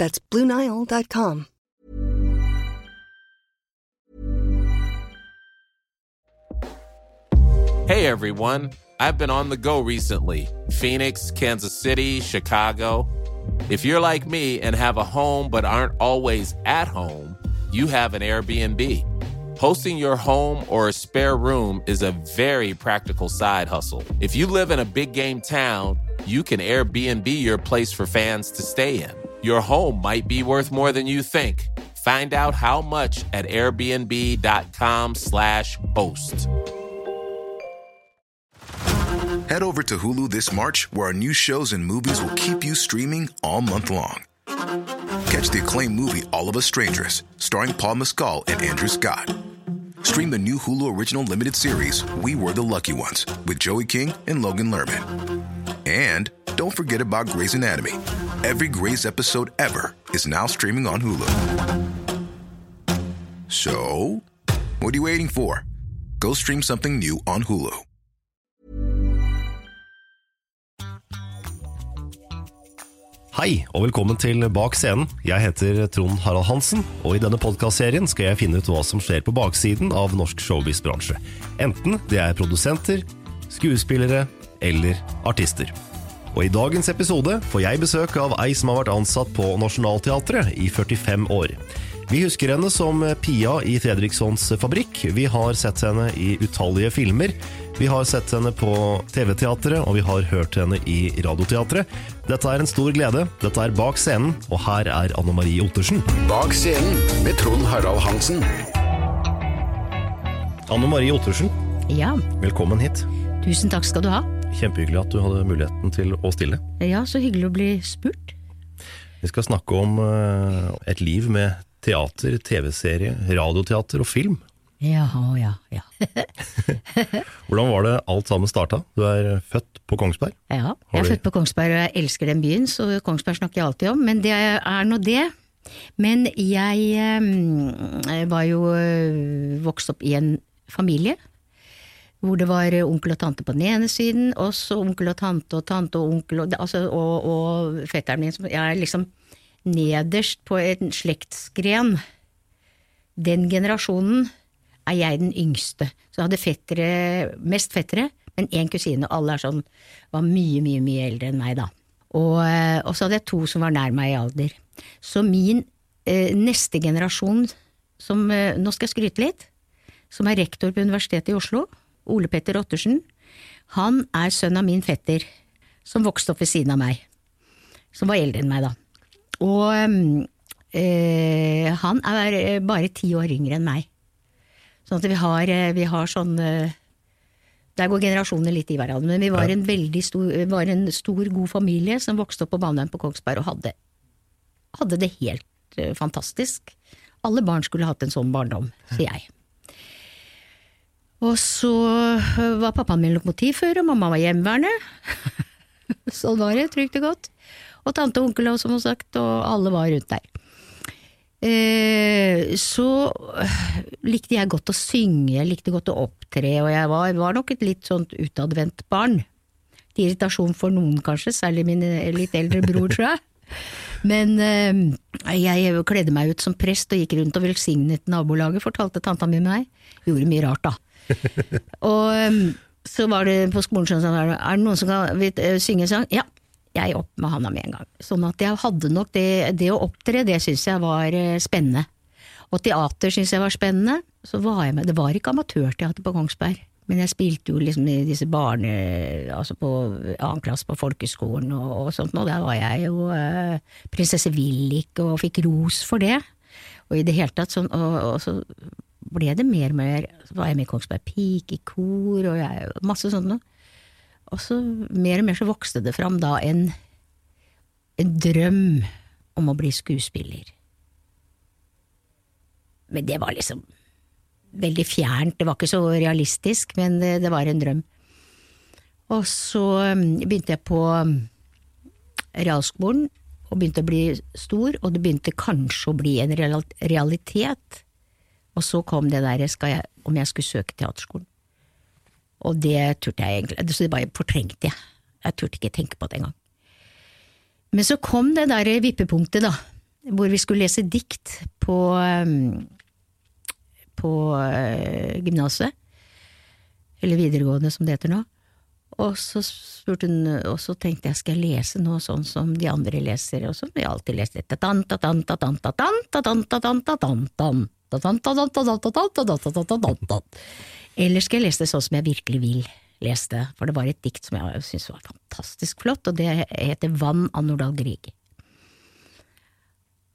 That's BlueNile.com. Hey everyone, I've been on the go recently Phoenix, Kansas City, Chicago. If you're like me and have a home but aren't always at home, you have an Airbnb. Hosting your home or a spare room is a very practical side hustle. If you live in a big game town, you can Airbnb your place for fans to stay in. Your home might be worth more than you think. Find out how much at airbnb.com/slash host. Head over to Hulu this March, where our new shows and movies will keep you streaming all month long. Catch the acclaimed movie All of Us Strangers, starring Paul Mescal and Andrew Scott. Stream the new Hulu original limited series We Were the Lucky Ones with Joey King and Logan Lerman. And don't forget about Grey's Anatomy. Every Grey's episode ever is now streaming on Hulu. So, what are you waiting for? Go stream something new on Hulu. Hei, og velkommen til Bak scenen. Jeg heter Trond Harald Hansen, og i denne podkastserien skal jeg finne ut hva som skjer på baksiden av norsk showbiz-bransje. Enten det er produsenter, skuespillere eller artister. Og i dagens episode får jeg besøk av ei som har vært ansatt på Nationaltheatret i 45 år. Vi husker henne som Pia i Fredrikssons Fabrikk. Vi har sett henne i utallige filmer. Vi har sett henne på TV-teatret, og vi har hørt henne i Radioteatret. Dette er en stor glede. Dette er Bak scenen, og her er Anne Marie Ottersen. Bak scenen med Trond Harald Hansen. Anne Marie Ottersen, Ja, velkommen hit. tusen takk skal du ha. Kjempehyggelig at du hadde muligheten til å stille. Ja, så hyggelig å bli spurt. Vi skal snakke om eh, et liv med teater, TV-serie, radioteater og film. Ja, ja, ja. Hvordan var det alt sammen starta? Du er født på Kongsberg. Ja, jeg er født på Kongsberg, og jeg elsker den byen, så Kongsberg snakker jeg alltid om, men det er nå det. Men jeg jeg var jo eh, vokst opp i en familie hvor det var onkel og tante på den ene siden, og så onkel og tante og tante og onkel og, altså, og, og fetteren min. Jeg er liksom nederst på en slektsgren. Den generasjonen er jeg den yngste. Så jeg hadde fettere, mest fettere, men én kusine, alle er sånn, var mye, mye, mye eldre enn meg, da. Og, eh, og så hadde jeg to som var nær meg i alder. Så min eh, neste generasjon, som eh, Nå skal jeg skryte litt. Som er rektor på Universitetet i Oslo, Ole Petter Ottersen. Han er sønn av min fetter, som vokste opp ved siden av meg. Som var eldre enn meg, da. Og eh, han er eh, bare ti år yngre enn meg. Sånn at vi har, eh, vi har sånn Der går generasjonene litt i hverandre. Men vi var en veldig stor, var en stor, god familie som vokste opp på Baneheim på Kongsberg og hadde, hadde det helt fantastisk. Alle barn skulle hatt en sånn barndom, sier jeg. Og så eh, var pappaen min lokomotivfører, og mamma var hjemmeværende. sånn var det, trygt og godt. Og tante og onkel, som hun sagt, og alle var rundt der. eh, så øh, likte jeg godt å synge, jeg likte godt å opptre, og jeg var, var nok et litt sånt utadvendt barn. Til irritasjon for noen, kanskje, særlig min eh, litt eldre bror, tror jeg. Men eh, jeg kledde meg ut som prest og gikk rundt og velsignet nabolaget, fortalte tanta mi meg. Gjorde mye rart, da. og eh, så var det på skolen sånn er det noen som kan eh, synge en sang? Ja, jeg opp med handa med en gang. Sånn at jeg hadde nok det, det å opptre, det syns jeg var eh, spennende. Og teater syns jeg var spennende. Så var jeg med, det var ikke amatørteater på Kongsberg. Men jeg spilte jo liksom i disse barne... Altså på annen klasse på folkeskolen og, og sånt, og der var jeg jo eh, prinsesse Willik og fikk ros for det. Og i det hele tatt sånn, og, og så ble det mer og mer Så var jeg med i Kongsberg Pike, i kor, og jeg, masse sånt. Og så mer og mer så vokste det fram da en, en drøm om å bli skuespiller. Men det var liksom veldig fjernt, det var ikke så realistisk, men det, det var en drøm. Og så um, begynte jeg på um, realskolen, og begynte å bli stor, og det begynte kanskje å bli en realitet. Og så kom det der om jeg skulle søke teaterskolen. Og det turte jeg egentlig, så det bare fortrengte jeg. Jeg turte ikke tenke på det engang. Men så kom det der vippepunktet, da, hvor vi skulle lese dikt på um, på uh, gymnaset, eller videregående som det heter nå. Og så hun, og så tenkte jeg skal jeg lese noe sånn som de andre leser, og som vi alltid leser. Eller skal jeg lese det sånn som jeg virkelig vil lese det, for det var et dikt som jeg syntes var fantastisk flott, og det heter Vann av Nordahl Grieg.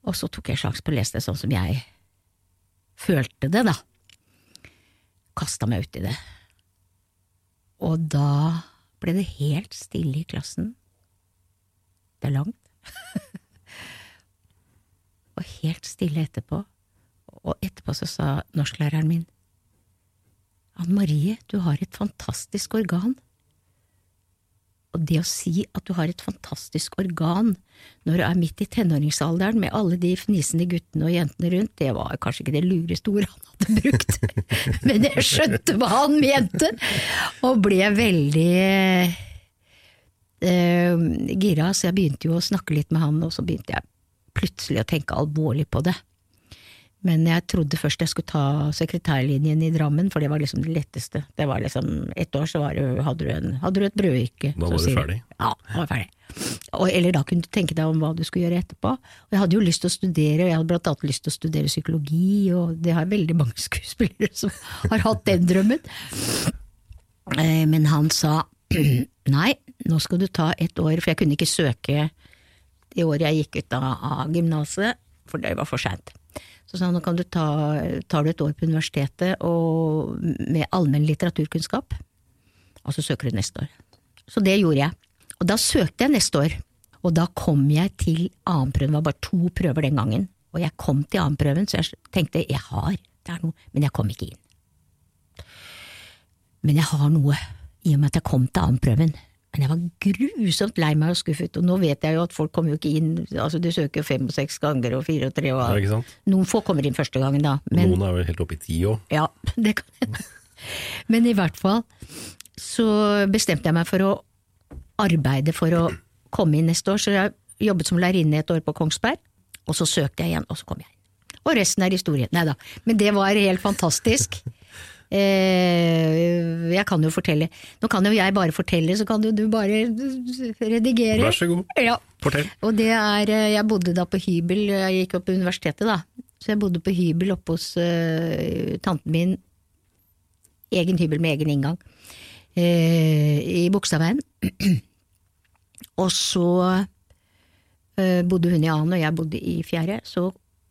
Og så tok jeg sjansen på å lese det sånn som jeg følte det, da. Kasta meg ut i det. Og da ble det helt stille i klassen. Det er langt. og helt stille etterpå. Og etterpå så sa norsklæreren min, Anne Marie, du har et fantastisk organ. Og det å si at du har et fantastisk organ når du er midt i tenåringsalderen med alle de fnisende guttene og jentene rundt, det var kanskje ikke det lureste ordet han hadde brukt, men jeg skjønte hva han mente, og ble veldig eh, gira, så jeg begynte jo å snakke litt med han, og så begynte jeg plutselig å tenke alvorlig på det. Men jeg trodde først jeg skulle ta sekretærlinjen i Drammen, for det var liksom det letteste. Det var liksom, Ett år så det, hadde, du en, hadde, du et brødyrke. Da var du ferdig? Ja, da var ferdig. Og, eller da kunne du tenke deg om hva du skulle gjøre etterpå. Og jeg hadde jo lyst til å studere, og jeg hadde blant annet lyst til å studere psykologi, og det har veldig mange skuespillere som har hatt den drømmen. Eh, men han sa nei, nå skal du ta et år, for jeg kunne ikke søke det året jeg gikk ut av, av gymnaset, for det var for seint. Så sa han nå kan du ta, tar du et år på universitetet og, med allmenn litteraturkunnskap, og så søker du neste år. Så det gjorde jeg. Og da søkte jeg neste år, og da kom jeg til annenprøven, det var bare to prøver den gangen, og jeg kom til annenprøven, så jeg tenkte jeg har, det er noe, men jeg kom ikke inn. Men jeg har noe, i og med at jeg kom til annenprøven. Men jeg var grusomt lei meg og skuffet, og nå vet jeg jo at folk kommer jo ikke inn, altså du søker jo fem og seks ganger og fire og tre og ja, Noen få kommer inn første gangen, da. Men, noen er vel helt oppe i ti òg. Ja, det kan hende. Men i hvert fall så bestemte jeg meg for å arbeide for å komme inn neste år, så jeg jobbet som lærerinne et år på Kongsberg, og så søkte jeg igjen, og så kom jeg inn. Og resten er historie. Nei da, men det var helt fantastisk. Eh, jeg kan jo fortelle. Nå kan jo jeg bare fortelle, så kan jo du bare redigere. Vær så god. Ja. Fortell. Og det er eh, Jeg bodde da på hybel, jeg gikk opp på universitetet, da. Så jeg bodde på hybel oppe hos uh, tanten min. Egen hybel med egen inngang. Uh, I Bogstadveien. og så uh, bodde hun i annen, og jeg bodde i fjerde. Så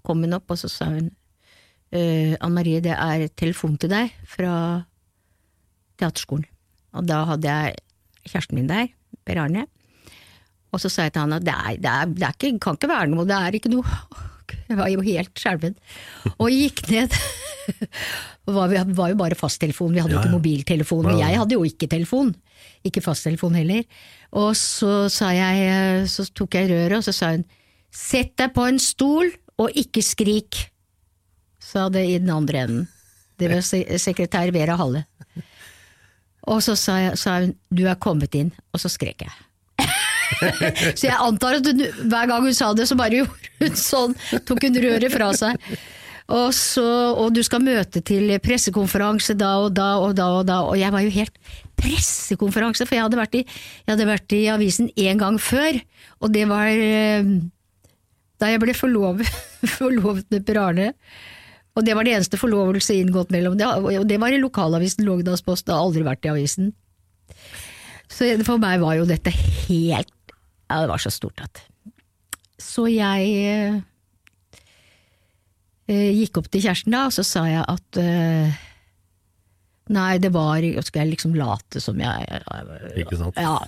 kom hun opp, og så sa hun uh, Anne Marie, det er telefon til deg fra teaterskolen. Og da hadde jeg kjæresten min der, Per Arne. Og så sa jeg til han at det, er, det, er, det er ikke, kan ikke være noe, det er ikke noe Jeg var jo helt skjelven. Og gikk ned. Det var, var, jo bare fasttelefon, vi hadde jo ja, ja. ikke mobiltelefon. Og jeg hadde jo ikke telefon. Ikke fasttelefon heller. Og så sa jeg, så tok jeg røret, og så sa hun Sett deg på en stol Og ikke skrik, sa det i den andre enden. Det var sekretær Vera Halle. Og så sa, jeg, sa hun 'du er kommet inn', og så skrek jeg. så jeg antar at hun, hver gang hun sa det, så bare gjorde hun sånn, tok hun røret fra seg. Og, så, og du skal møte til pressekonferanse da og da og da og da, og jeg var jo helt pressekonferanse, for jeg hadde vært i, jeg hadde vært i avisen en gang før, og det var eh, da jeg ble forlovet, forlovet med Per Arne. Og det var det eneste forlovelse inngått mellom det, og det var i lokalavisen Lågendalsposten, det har aldri vært i avisen. Så for meg var jo dette helt Ja, det var så stort at Så jeg eh, gikk opp til kjæresten da, og så sa jeg at eh, Nei, det var Skal jeg liksom late som jeg Ikke sant? Ja.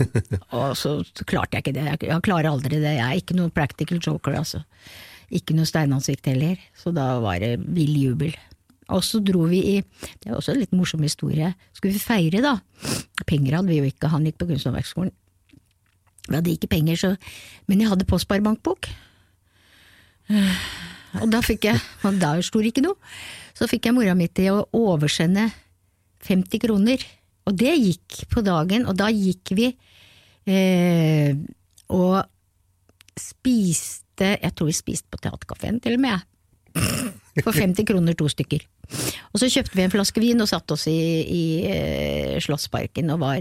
Og så klarte jeg ikke det. Jeg, jeg klarer aldri det. Jeg er ikke noen practical joker, altså. Ikke noe steinansikt heller. Så da var det vill jubel. Og så dro vi i Det er også en litt morsom historie. Skulle vi feire, da. Penger hadde vi jo ikke, han gikk på Kunsthåndverksskolen. Vi hadde ikke penger, så Men jeg hadde postsparebankbok. Og da fikk jeg Og da sto det ikke noe. Så fikk jeg mora mi til å oversende 50 kroner. Og det gikk på dagen, og da gikk vi eh, og spiste Jeg tror vi spiste på Theatercaféen, til og med. For 50 kroner to stykker. Og så kjøpte vi en flaske vin og satte oss i, i eh, Slottsparken og var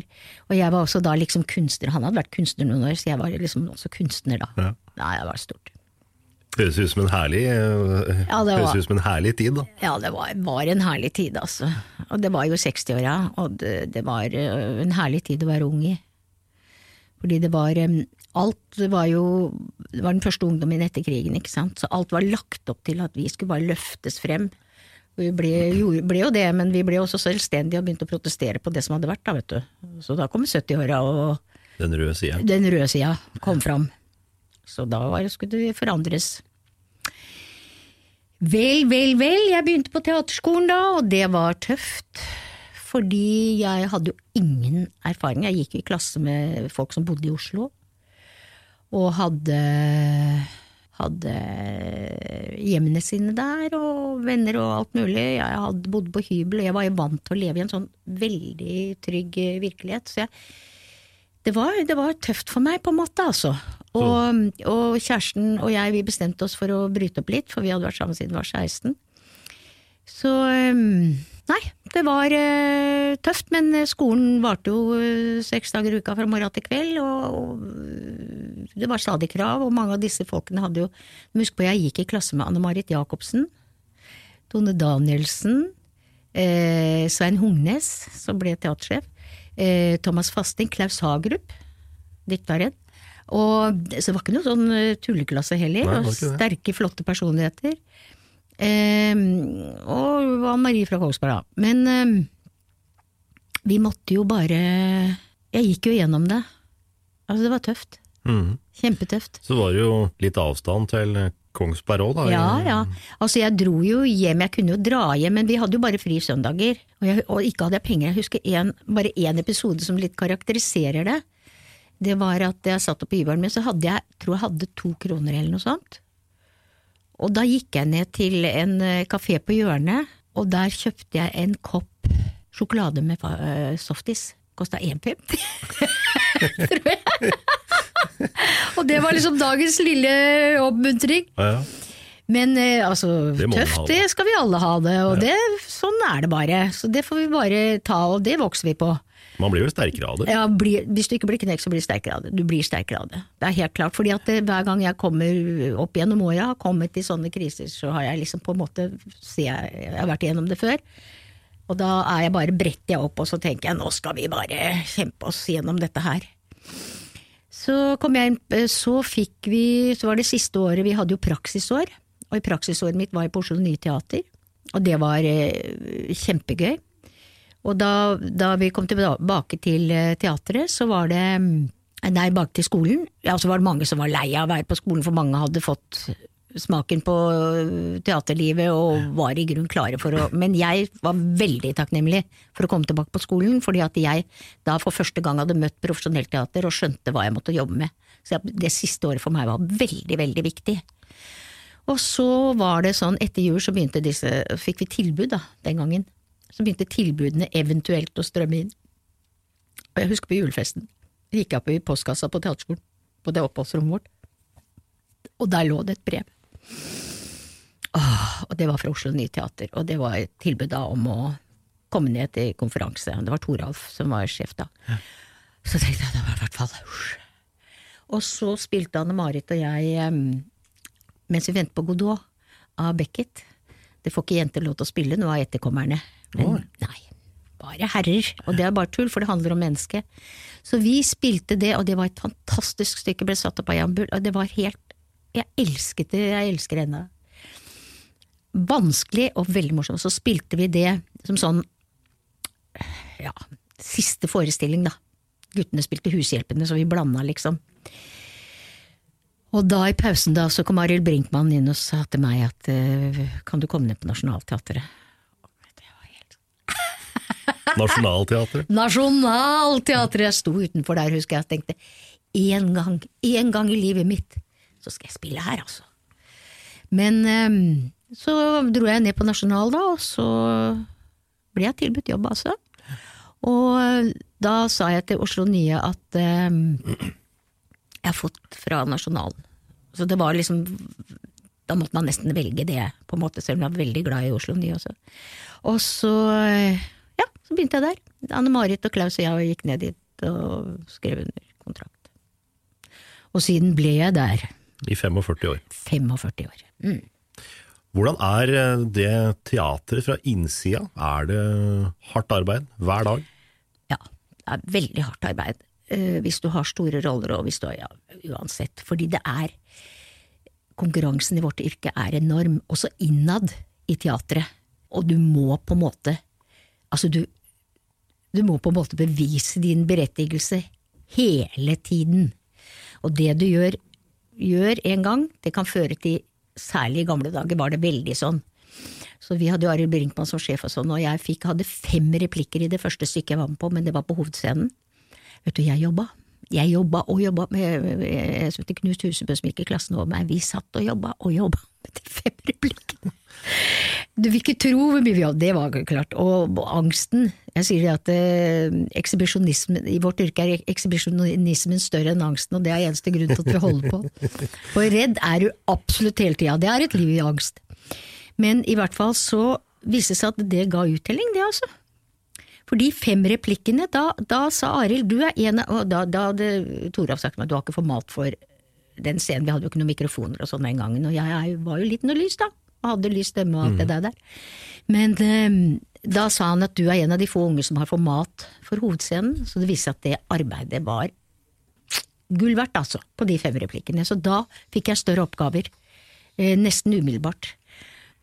Og jeg var også da liksom kunstner. Han hadde vært kunstner noen år, så jeg var liksom også kunstner da. Ja. Nei, det var stort. Høres ut som en herlig, eh, Ja, det var- som en herlig tid, da. Ja, det var, var en herlig tid, altså. Og det var jo 60-åra, og det, det var eh, en herlig tid å være ung i. Fordi det var eh, Alt var jo Det var den første ungdommen etter krigen, ikke sant. Så alt var lagt opp til at vi skulle bare løftes frem. Vi ble, jo, ble jo det, men vi ble også selvstendige og begynte å protestere på det som hadde vært, da, vet du. Så da kom 70-åra, og Den røde sida. den røde sida kom fram. Så da var, skulle det forandres. Vel, vel, vel, jeg begynte på teaterskolen da, og det var tøft. Fordi jeg hadde jo ingen erfaring. Jeg gikk i klasse med folk som bodde i Oslo, og hadde hadde hjemmene sine der, og venner og alt mulig. Jeg hadde bodd på hybel, og jeg var jo vant til å leve i en sånn veldig trygg eh, virkelighet. Så jeg, det, var, det var tøft for meg, på en måte, altså. Og, og kjæresten og jeg, vi bestemte oss for å bryte opp litt, for vi hadde vært sammen siden vi var 16. Så um, Nei, det var eh, tøft, men skolen varte jo eh, seks dager i uka fra morgen til kveld, og det var stadig krav, og mange av disse folkene hadde jo Husk på, jeg gikk i klasse med Anne Marit Jacobsen, Tone Danielsen, eh, Svein Hungnes, som ble teatersjef, eh, Thomas Fasting, Klaus Hagerup, dikteren. Og, så det var ikke noe sånn eh, tulleklasse heller, Nei, og var sterke, flotte personligheter. Eh, og Anne Marie fra Kongsberg, da. Men eh, vi måtte jo bare Jeg gikk jo gjennom det. Altså, det var tøft. Mhm. Kjempetøft. Så var det jo litt avstand til Kongsberg òg, da. Ja, ja. Altså, jeg dro jo hjem, jeg kunne jo dra hjem, men vi hadde jo bare fri søndager. Og, jeg, og ikke hadde jeg penger. Jeg husker en, bare én episode som litt karakteriserer det. Det var at jeg satt oppe i hybelen min, så hadde jeg, tror jeg hadde to kroner eller noe sånt. Og da gikk jeg ned til en eh, kafé på hjørnet, og der kjøpte jeg en kopp sjokolade med uh, softis. Kosta 1,50, tror jeg. og det var liksom dagens lille oppmuntring. Ja, ja. Men eh, altså, Det tøft, det skal vi alle ha det, og det, sånn er det bare. Så det får vi bare ta, og det vokser vi på. Man blir jo sterkere av det. Ja, bli, hvis du ikke blir knekt, så blir du sterkere av det. Du blir sterkere av det. Det er helt klart. fordi at det, hver gang jeg kommer opp gjennom åra, har kommet i sånne kriser, så har jeg liksom på en måte jeg, jeg har vært igjennom det før. Og da er jeg bare bretter jeg opp, og så tenker jeg nå skal vi bare kjempe oss gjennom dette her. Så kom jeg inn, eh, så fikk vi, så var det siste året, vi hadde jo praksisår, og i praksisåret mitt var jeg på Oslo Nye Teater, og det var eh, kjempegøy. Og da, da vi kom tilbake til eh, teatret, så var det Nei, bak til skolen. Ja, så var det mange som var lei av å være på skolen, for mange hadde fått smaken på teaterlivet og var i grunn klare for å Men jeg var veldig takknemlig for å komme tilbake på skolen, fordi at jeg da for første gang hadde møtt profesjonelt teater og skjønte hva jeg måtte jobbe med. Så det siste året for meg var veldig, veldig viktig. Og så var det sånn, etter jul så begynte disse, fikk vi tilbud da, den gangen. Så begynte tilbudene eventuelt å strømme inn. Og jeg husker på julefesten, gikk jeg opp i postkassa på teaterskolen, på det oppholdsrommet vårt, og der lå det et brev. Åh, og det var fra Oslo Nye Teater, og det var et tilbud da om å komme ned til konferanse. Det var Toralf som var sjef da. Så tenkte jeg det var i hvert fall Og så spilte Anne Marit og jeg mens vi ventet på Godot av Beckett. Det får ikke jenter lov til å spille, noe av etterkommerne. Men nei, bare herrer. Og det er bare tull, for det handler om mennesket. Så vi spilte det, og det var et fantastisk stykke, ble satt opp av Jan Bull, og det var helt Jeg elsket det, jeg elsker det ennå. Vanskelig og veldig morsomt. Så spilte vi det som sånn ja, siste forestilling, da. Guttene spilte Hushjelpene, så vi blanda, liksom. Og da i pausen da, så kom Arild Brinkmann inn og sa til meg at eh, kan du komme ned på Nationaltheatret? Nasjonalteatret? Nasjonalteatret! Jeg sto utenfor der, husker jeg, og tenkte én gang, én gang i livet mitt, så skal jeg spille her, altså. Men um, så dro jeg ned på Nasjonal, da, og så ble jeg tilbudt jobb, altså. Og da sa jeg til Oslo Nye at um, jeg har fått fra Nasjonalen. Så det var liksom Da måtte man nesten velge det, på en måte, selv om jeg var veldig glad i Oslo Nye også. Og så, eh, ja, så begynte jeg der. Anne-Marit og Klaus og jeg gikk ned dit og skrev under kontrakt. Og siden ble jeg der. I 45 år. 45 år. Mm. Hvordan er eh, det teatret fra innsida? Er det hardt arbeid hver dag? Ja, det er veldig hardt arbeid. eh, hvis du har store roller, og hvis du har ja, uansett. Fordi det er Konkurransen i vårt yrke er enorm, også innad i teatret. Og du må på en måte Altså, du, du må på en måte bevise din berettigelse hele tiden. Og det du gjør, gjør en gang, det kan føre til Særlig i gamle dager var det veldig sånn. Så vi hadde jo Arild Brinkmann som sjef og sånn, og jeg fikk, hadde fem replikker i det første stykket jeg var med på, men det var på hovedscenen. Vet du, jeg jobba. Jeg jobba og jobba med, jeg, jeg heter Knut Husebø som gikk i klassen over meg. Vi satt og jobba og jobba fem replikkene. Du vil ikke tro hvor mye vi hadde, det var klart. Og angsten. Jeg sier at eh, ekshibisjonismen i vårt yrke er ekshibisjonismen større enn angsten, og det er eneste grunn til at vi holder på. For redd er du absolutt hele tida. Det er et liv i angst. Men i hvert fall så viste det seg at det ga uttelling, det altså. For de fem replikkene, da, da sa Arild du er en av Og da, da hadde Toralf sagt til meg du har ikke fått mat for den scenen, vi hadde jo ikke noen mikrofoner og sånn den gangen, og jeg, jeg var jo litt noe lys da, og hadde lys stemme og alt det der. Men eh, da sa han at du er en av de få unge som har fått mat for hovedscenen, så det viste seg at det arbeidet var gull verdt, altså, på de fem replikkene. Så da fikk jeg større oppgaver, eh, nesten umiddelbart.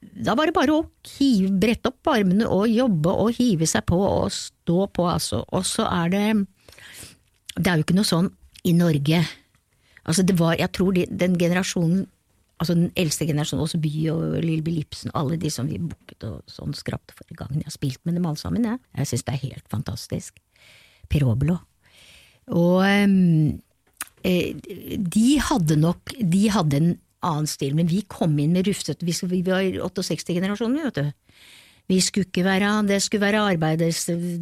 Da var det bare å hive, brette opp armene og jobbe og hive seg på og stå på, altså. Og så er det Det er jo ikke noe sånn i Norge. Altså, det var, jeg tror de, den generasjonen, altså den eldste generasjonen, også By og Lillebjørn Ibsen, alle de som vi booket og sånn skrapte forrige gangen. Jeg har spilt med dem alle sammen, jeg. Jeg syns det er helt fantastisk. Per. Og ehm, eh, de hadde nok De hadde en annen stil, men vi kom inn med rufsete vi var 68-generasjonen, vet du. Vi skulle ikke være Det skulle være arbeid,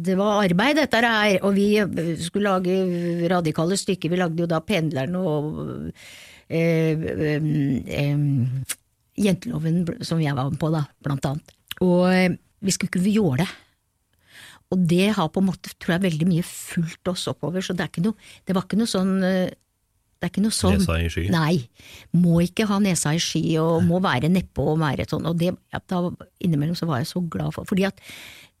det var arbeid, dette her. Og vi skulle lage radikale stykker. Vi lagde jo da Pendlerne og eh, eh, eh, Jenteloven, som jeg var med på, da, blant annet. Og eh, vi skulle ikke jåle. Og det har på en måte, tror jeg, veldig mye fulgt oss oppover, så det, er ikke noe, det var ikke noe sånn eh, det er ikke noe sånn Nesa i sky. Nei. Må ikke ha nesa i sky og må være nedpå og være sånn. Og det, da, innimellom så var jeg så glad for Fordi at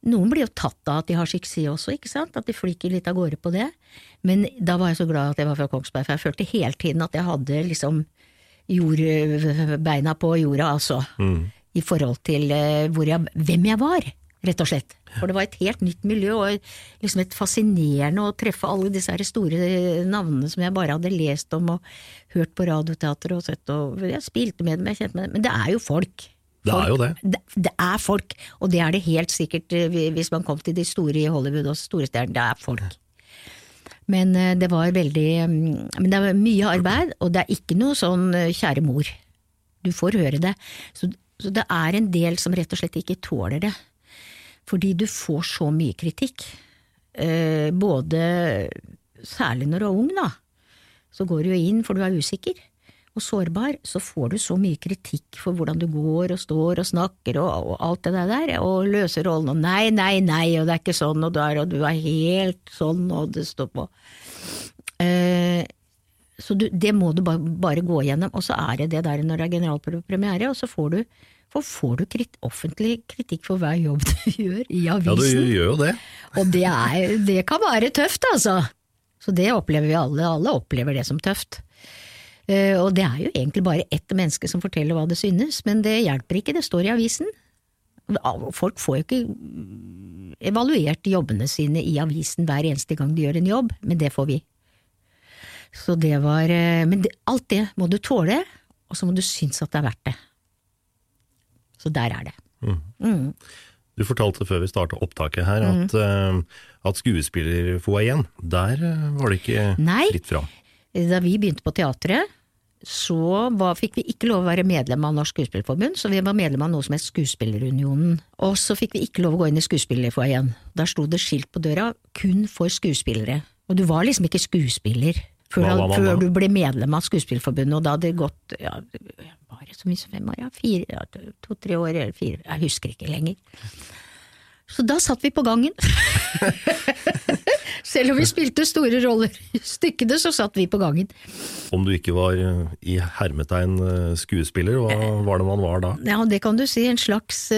noen blir jo tatt av at de har suksess også, ikke sant? At de flyker litt av gårde på det. Men da var jeg så glad at jeg var fra Kongsberg, for jeg følte hele tiden at jeg hadde liksom jord, beina på jorda, altså. I forhold til eh, hvor jeg, hvem jeg var, rett og slett. For det var et helt nytt miljø, og liksom et fascinerende å treffe alle disse her store navnene som jeg bare hadde lest om og hørt på Radioteatret og sett, og jeg spilte med dem, jeg kjente med dem, men det er jo folk. Det er jo det. Det, det er folk, og det er det helt sikkert eh, hvis man kom til de store i Hollywood og store det er folk. Men eh, det var veldig mm, Men det var mye arbeid, og det er ikke noe sånn eh, kjære mor. Du får høre det. Så, så det er en del som rett og slett ikke tåler det. Fordi du får så mye kritikk. Eh, både Særlig når du er ung, da. Så går du jo inn for du er usikker og sårbar, så får du så mye kritikk for hvordan du går og står og snakker og, og alt det der, og løser rollen og nei, nei, nei, og det er ikke sånn, og, der, og du er helt sånn, og det står på. Eh, så du, det må du bare, bare, gå gjennom, og så er det det der når det er generalpremiere, og så får du, for får du krit, offentlig kritikk for hver jobb du gjør i avisen. Ja, du gjør jo det. Og det, er, det kan være tøft, altså. Så det opplever vi alle, alle opplever det som tøft. Uh, og det er jo egentlig bare ett menneske som forteller hva det synes, men det hjelper ikke, det står i avisen. Folk får jo ikke evaluert jobbene sine i avisen hver eneste gang de gjør en jobb, men det får vi. Så det var uh, Men alt det må du tåle, og så må du synes at det er verdt det. Så der er det. Mm. Mm. Du fortalte før vi starta opptaket her at, mm. uh, at skuespillerfoajeen, der var det ikke Nei. fritt fra. Da vi begynte på teatret, så var, fikk vi ikke lov å være medlem av Norsk Skuespillerforbund, så vi var medlem av noe som het Skuespillerunionen. Og så fikk vi ikke lov å gå inn i skuespillerfoajeen. Der sto det skilt på døra kun for skuespillere. Og du var liksom ikke skuespiller før, Hva var man før du ble medlem av Skuespillforbundet, og da hadde det gått ja, var det så mye som fem år, ja, fire, ja, to-tre år eller fire, jeg husker ikke lenger. Så da satt vi på gangen. Selv om vi spilte store roller i stykkene, så satt vi på gangen. Om du ikke var eh, i hermetegn eh, skuespiller, hva var det man var da? Ja, det kan du si. En slags uh,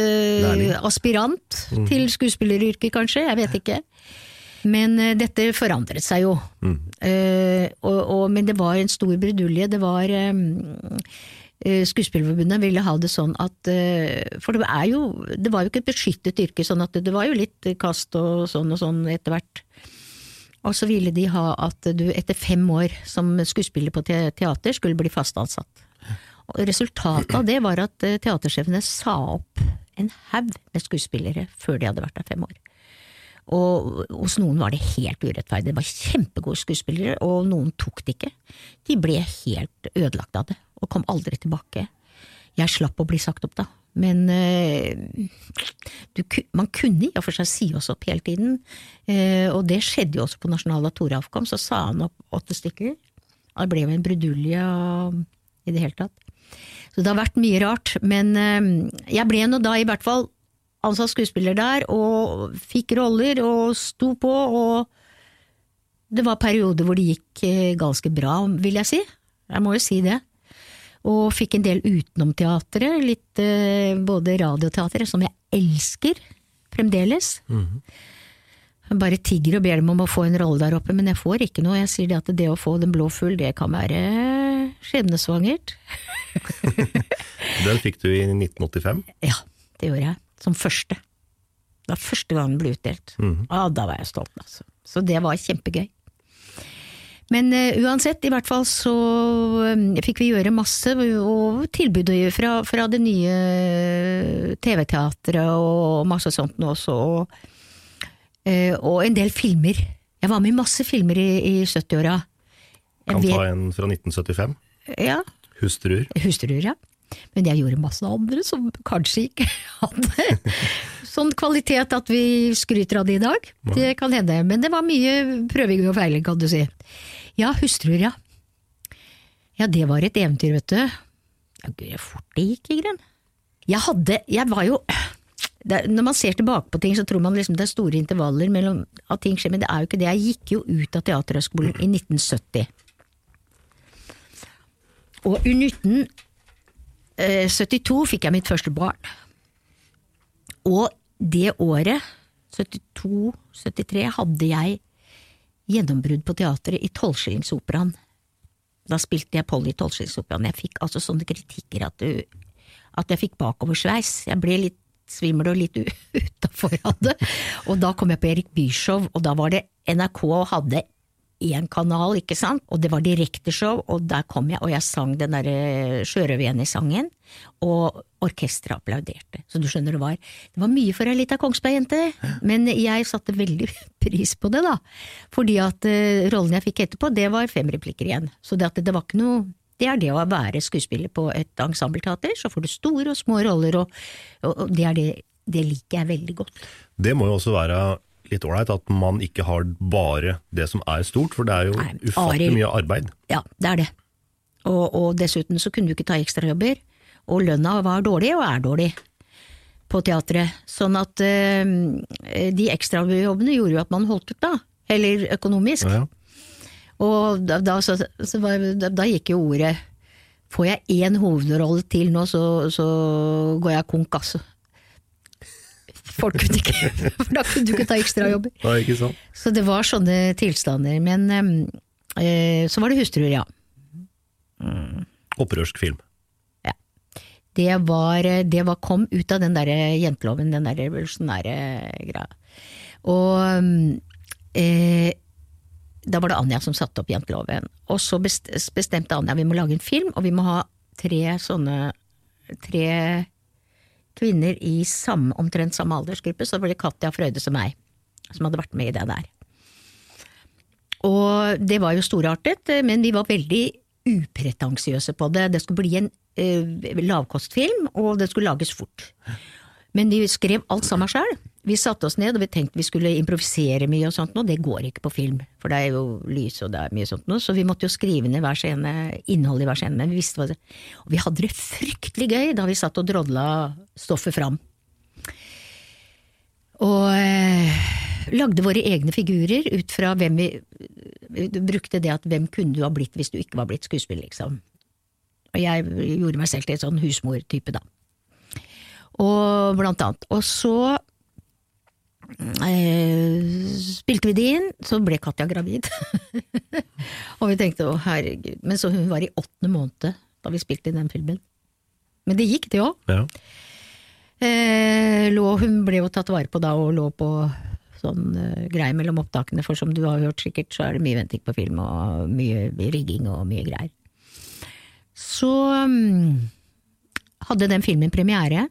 aspirant aspirant til skuespilleryrket, kanskje. Jeg vet ikke. Men uh, dette forandret seg jo. Eh, og, og, men det var en stor brudulje. Det var eh, Skuespillerforbundet ville ha det sånn at For det er jo Det var jo ikke et beskyttet yrke, sånn at det, var jo litt kast og sånn og sånn etter hvert. Og så ville de ha at du etter fem år som skuespiller på teater skulle bli fast ansatt. Og resultatet av det var at teatersjefene sa opp en haug med skuespillere før de hadde vært der fem år. Og hos noen var det helt urettferdig. Det var kjempegode skuespillere, og noen tok det ikke. De ble helt ødelagt av det, og kom aldri tilbake. Jeg slapp å bli sagt opp da, men øh, du, man kunne i og for seg si oss opp hele tiden, eh, og det skjedde jo også på Nasjonal da Toralf kom, så sa han opp åtte stykker. Det ble jo en brudulje i det hele tatt. Så det har vært mye rart, men øh, jeg ble nå da i hvert fall ansatt skuespiller der, og fikk roller og sto på, og det var perioder hvor det gikk eh, ganske bra, vil jeg si. Jeg må jo si det. Og fikk en del utenomteatret, litt eh, både radioteatret, som jeg elsker fremdeles. Jeg bare tigger og ber dem om å få en rolle der oppe, men jeg får ikke noe. Jeg sier det at det å få Den blå fugl, det kan være skjebnesvangert. Den fikk du i 1985. Ja, det gjorde jeg. Som første. Det var første gang den ble utdelt. Ja, da var jeg stolt, altså. Så det var kjempegøy. Men uh, uansett, i hvert fall så eh, fikk vi gjøre masse, og tilbud fra, fra det nye TV-teatret og masse sånt nå også, og, uh, og en del filmer. Jeg var med i masse filmer i, i 70-åra. Jeg Kan ta en fra 1975. Ja, Hustruer. hustruer, ja. Men jeg gjorde masse andre som kanskje ikke hadde sånn kvalitet at vi skryter av det i dag. Det kan hende. Men det var mye prøving og feiling, kan du si. Ja, hustruer, ja. Ja, det var et eventyr, vet du. Jaggu hvor fort det gikk, i Igren. Jeg hadde Jeg var jo det, når man ser tilbake på ting, så tror man liksom det er store intervaller mellom at ting skjer, men det er jo ikke det. Jeg gikk jo ut av Teaterhøgskolen i 1970. Og U19 Eh, 72 fikk jeg mitt første barn. Og det året, 72-73, hadde jeg gjennombrudd på teatret i Tolvskillingsoperaen. Da spilte jeg Polly i Tolvskillingsoperaen. Jeg fikk altså sånne kritikker at, du, at jeg fikk bakoversveis. Jeg ble litt svimmel og litt utafor av det. Og da kom jeg på Erik Bye-show, og da var det NRK hadde én kanal, ikke sant, og det var direkteshow, og der kom jeg, og jeg sang den derre i sangen, og orkesteret applauderte. Så du skjønner det var Det var mye for ei lita Kongsberg-jente, men jeg satte veldig pris på det, da. Fordi at uh, rollen jeg fikk etterpå, det var fem replikker igjen. Så det, det, var ikke noe det er det å være skuespiller på et ensembleteater. Så får du store og små roller, og, og, det, det, det liker jeg veldig godt. Det må jo også være litt ålreit at man ikke har bare det som er stort, for det er jo Nei, ufattelig Arild- mye arbeid. Ja, det er det. Og, og dessuten så kunne du ikke ta ekstrajobber, og lønna var dårlig, og er dårlig på teatret. Sånn at øh, de ekstrajobbene gjorde jo at man holdt ut, da. Eller økonomisk. Ja, ja. Og da, da, så, så var, da, da gikk jo ordet Får jeg én hovedrolle til nå, så, så går jeg konk, altså. Folk kunne ikke For da kunne du ikke ta ekstrajobber. Sant? Så det var sånne tilstander. Men eh, så var det hustruer, ja. Opprørsk film. Det var, det var kom ut av den derre jenteloven, den der revolusjonære greia. Og mm, eh, da var det Anja som satte opp jenteloven. Og så bestemte Anja vi må lage en film, og vi må ha tre sånne tre kvinner i samme, omtrent samme aldersgruppe. Så var det Katja Frøyde som meg, som hadde vært med i det der. Og det var jo storartet, men vi var veldig upretensiøse på det. Det skulle bli en uh, lavkostfilm, og det skulle lages fort. Men vi skrev alt sammen sjøl. Vi satte oss ned og vi tenkte vi skulle improvisere mye og sånt, og det går ikke på film, for det er jo lys og det er mye sånt noe, så vi måtte jo skrive ned hver scene, innholdet i hver scene, men vi visste hva det Og vi hadde det fryktelig gøy da vi satt og drodla stoffet fram. Og eh, lagde våre egne figurer ut fra hvem vi vi Brukte det at hvem kunne du ha blitt hvis du ikke var blitt skuespiller, liksom. Og jeg gjorde meg selv til en sånn husmortype, da. Og blant annet. Og så spilte vi det inn, så ble Katja gravid. og vi tenkte å herregud, men så hun var i åttende måned da vi spilte inn den filmen. Men det gikk, det òg. Ja. Eh, hun ble jo tatt vare på da og lå på sånn eh, greie mellom opptakene, for som du har hørt sikkert, så er det mye venting på film og mye rigging og mye greier. Så um, hadde den filmen premiere.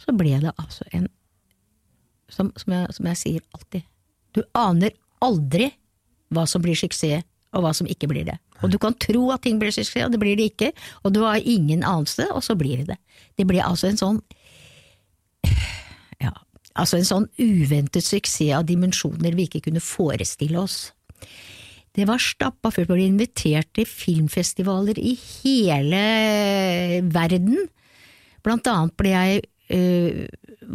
Så ble det altså en som, som, jeg, som jeg sier alltid, du aner aldri hva som blir suksess, og hva som ikke blir det. Og du kan tro at ting blir suksess, og det blir det ikke, og du har ingen anelse, og så blir det det. Det blir altså en sånn ja, altså en sånn uventet suksess av dimensjoner vi ikke kunne forestille oss. Det var stappa fullt, vi ble invitert til filmfestivaler i hele verden. Blant annet ble jeg øh,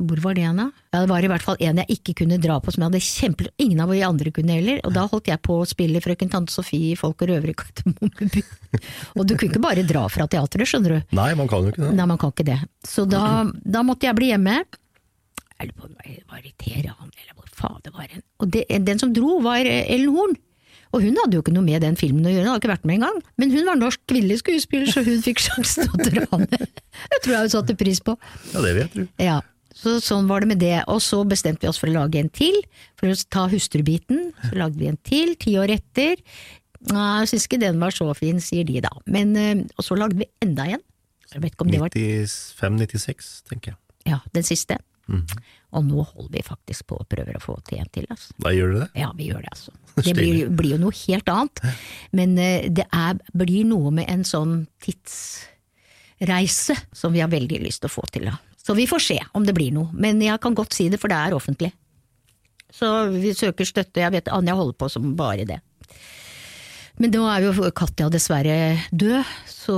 Hvor var det hen, da? Ja, det var i hvert fall en jeg ikke kunne dra på, som jeg hadde kjempe... Ingen av de andre kunne heller. Og da holdt jeg på å spille Frøken Tante Sofie i Folk og røvere i Kardemommeby. og du kunne ikke bare dra fra teatret, skjønner du. Nei, man kan jo ikke det. Nei, man kan ikke det. Så da, da måtte jeg bli hjemme. Jeg lurer på om det var i Teheran, eller hvor faen det var hen. Og det, den som dro, var Ellen Horn. Og hun hadde jo ikke noe med den filmen å gjøre, hun hadde ikke vært med engang. Men hun var norsk kvinnelig skuespiller, så hun fikk sjansen til å dra med. Det tror jeg hun satte pris på. Ja, det jeg tro. Ja, så sånn var det med det. Og så bestemte vi oss for å lage en til, for å ta hustrubiten. Så lagde vi en til, ti år etter. Nei, jeg syns ikke den var så fin, sier de da. Men, eh, og så lagde vi enda en. Jeg vet ikke om det var 95-96, tenker jeg. ja, den siste. Og nå holder vi faktisk på og prøver å få til en til. Altså. Da gjør du det? Ja, vi gjør det, altså. Det blir, blir jo noe helt annet. Men eh, det er, blir noe med en sånn tidsreise som vi har veldig lyst til å få til. Da. Så vi får se om det blir noe. Men jeg kan godt si det, for det er offentlig. Så vi søker støtte. Jeg vet Anja holder på som bare det. Men nå er jo Katja dessverre død, så,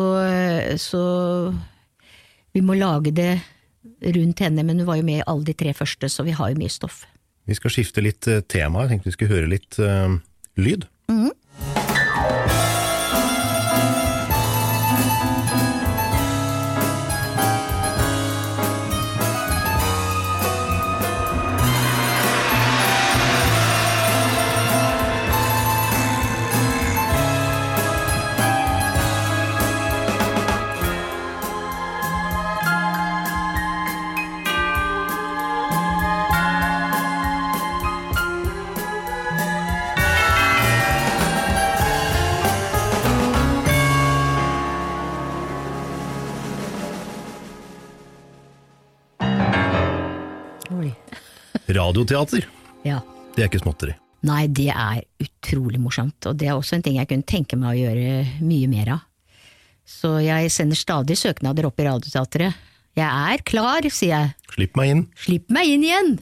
så vi må lage det rundt henne. Men hun var jo med i alle de tre første, så vi har jo mye stoff. Vi skal skifte litt eh, tema. Jeg tenkte vi skulle høre litt uh, lyd. Oi. Radioteater, Ja. det er ikke småtteri. Nei, det er utrolig morsomt, og det er også en ting jeg kunne tenke meg å gjøre mye mer av. Så jeg sender stadig søknader opp i Radioteatret. Jeg er klar, sier jeg. Slipp meg inn. Slipp meg inn igjen!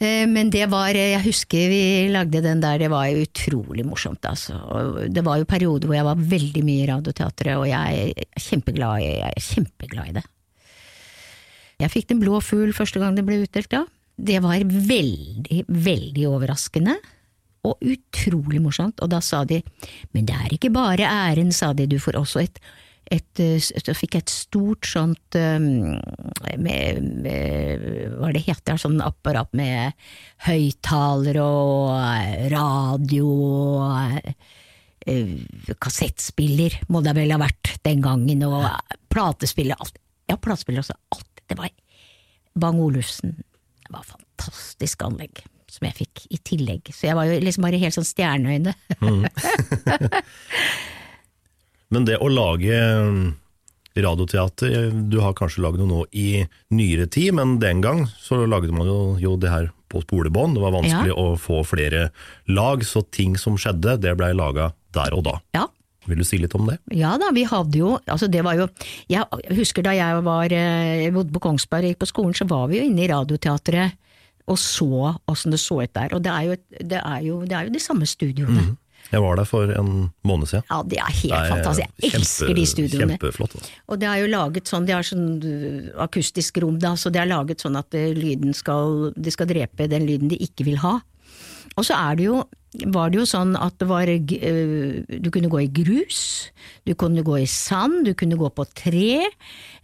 Eh, Men det var, jeg husker vi lagde den der, det var jo utrolig morsomt, altså. Og Det var jo perioder hvor jeg var veldig mye i Radioteatret, og jeg er kjempeglad, i- jeg er kjempeglad i det. Jeg fikk Den blå fugl første gang det ble utdelt da. Det var veldig, veldig overraskende. Og utrolig morsomt. Og da sa de, men det er ikke bare æren, sa de, du får også et et, så fikk jeg et stort sånt med, med, Hva det heter sånn apparat med høyttalere og radio og uh, kassettspiller, må det vel ha vært den gangen, og platespiller. Alt. Ja, platespiller også. Alt. Det var Bang Olufsen. Det var fantastisk anlegg som jeg fikk i tillegg. Så jeg var jo liksom bare helt sånn stjerneøyne. Men det å lage mm, radioteater, du har kanskje lagd noe nå i nyere tid, men den gang så lagde man jo, jo det her på spolebånd. Det var vanskelig Ja. å få flere lag, så ting som skjedde, det blei laga der og da. Ja, Vil du si litt om det? Ja da, vi hadde jo altså det var jo, Jeg husker da jeg var, eh, bodde på Kongsberg og gikk på skolen, så var vi jo inne i Radioteatret og så åssen det så ut der. Og det er jo, det er jo, det er jo de samme studioene. Jeg var der for en måned siden. Ja, det er helt Det er fantastisk. Jeg elsker de studioene. Kjempeflott. Altså. Og det er jo laget sånn, de har sånn akustisk rom da, så det er laget sånn at uh, lyden skal, de skal drepe den lyden de ikke vil ha. Og så er det jo, var det jo sånn at det var, uh, du kunne gå i grus, du kunne gå i sand, du kunne gå på tre,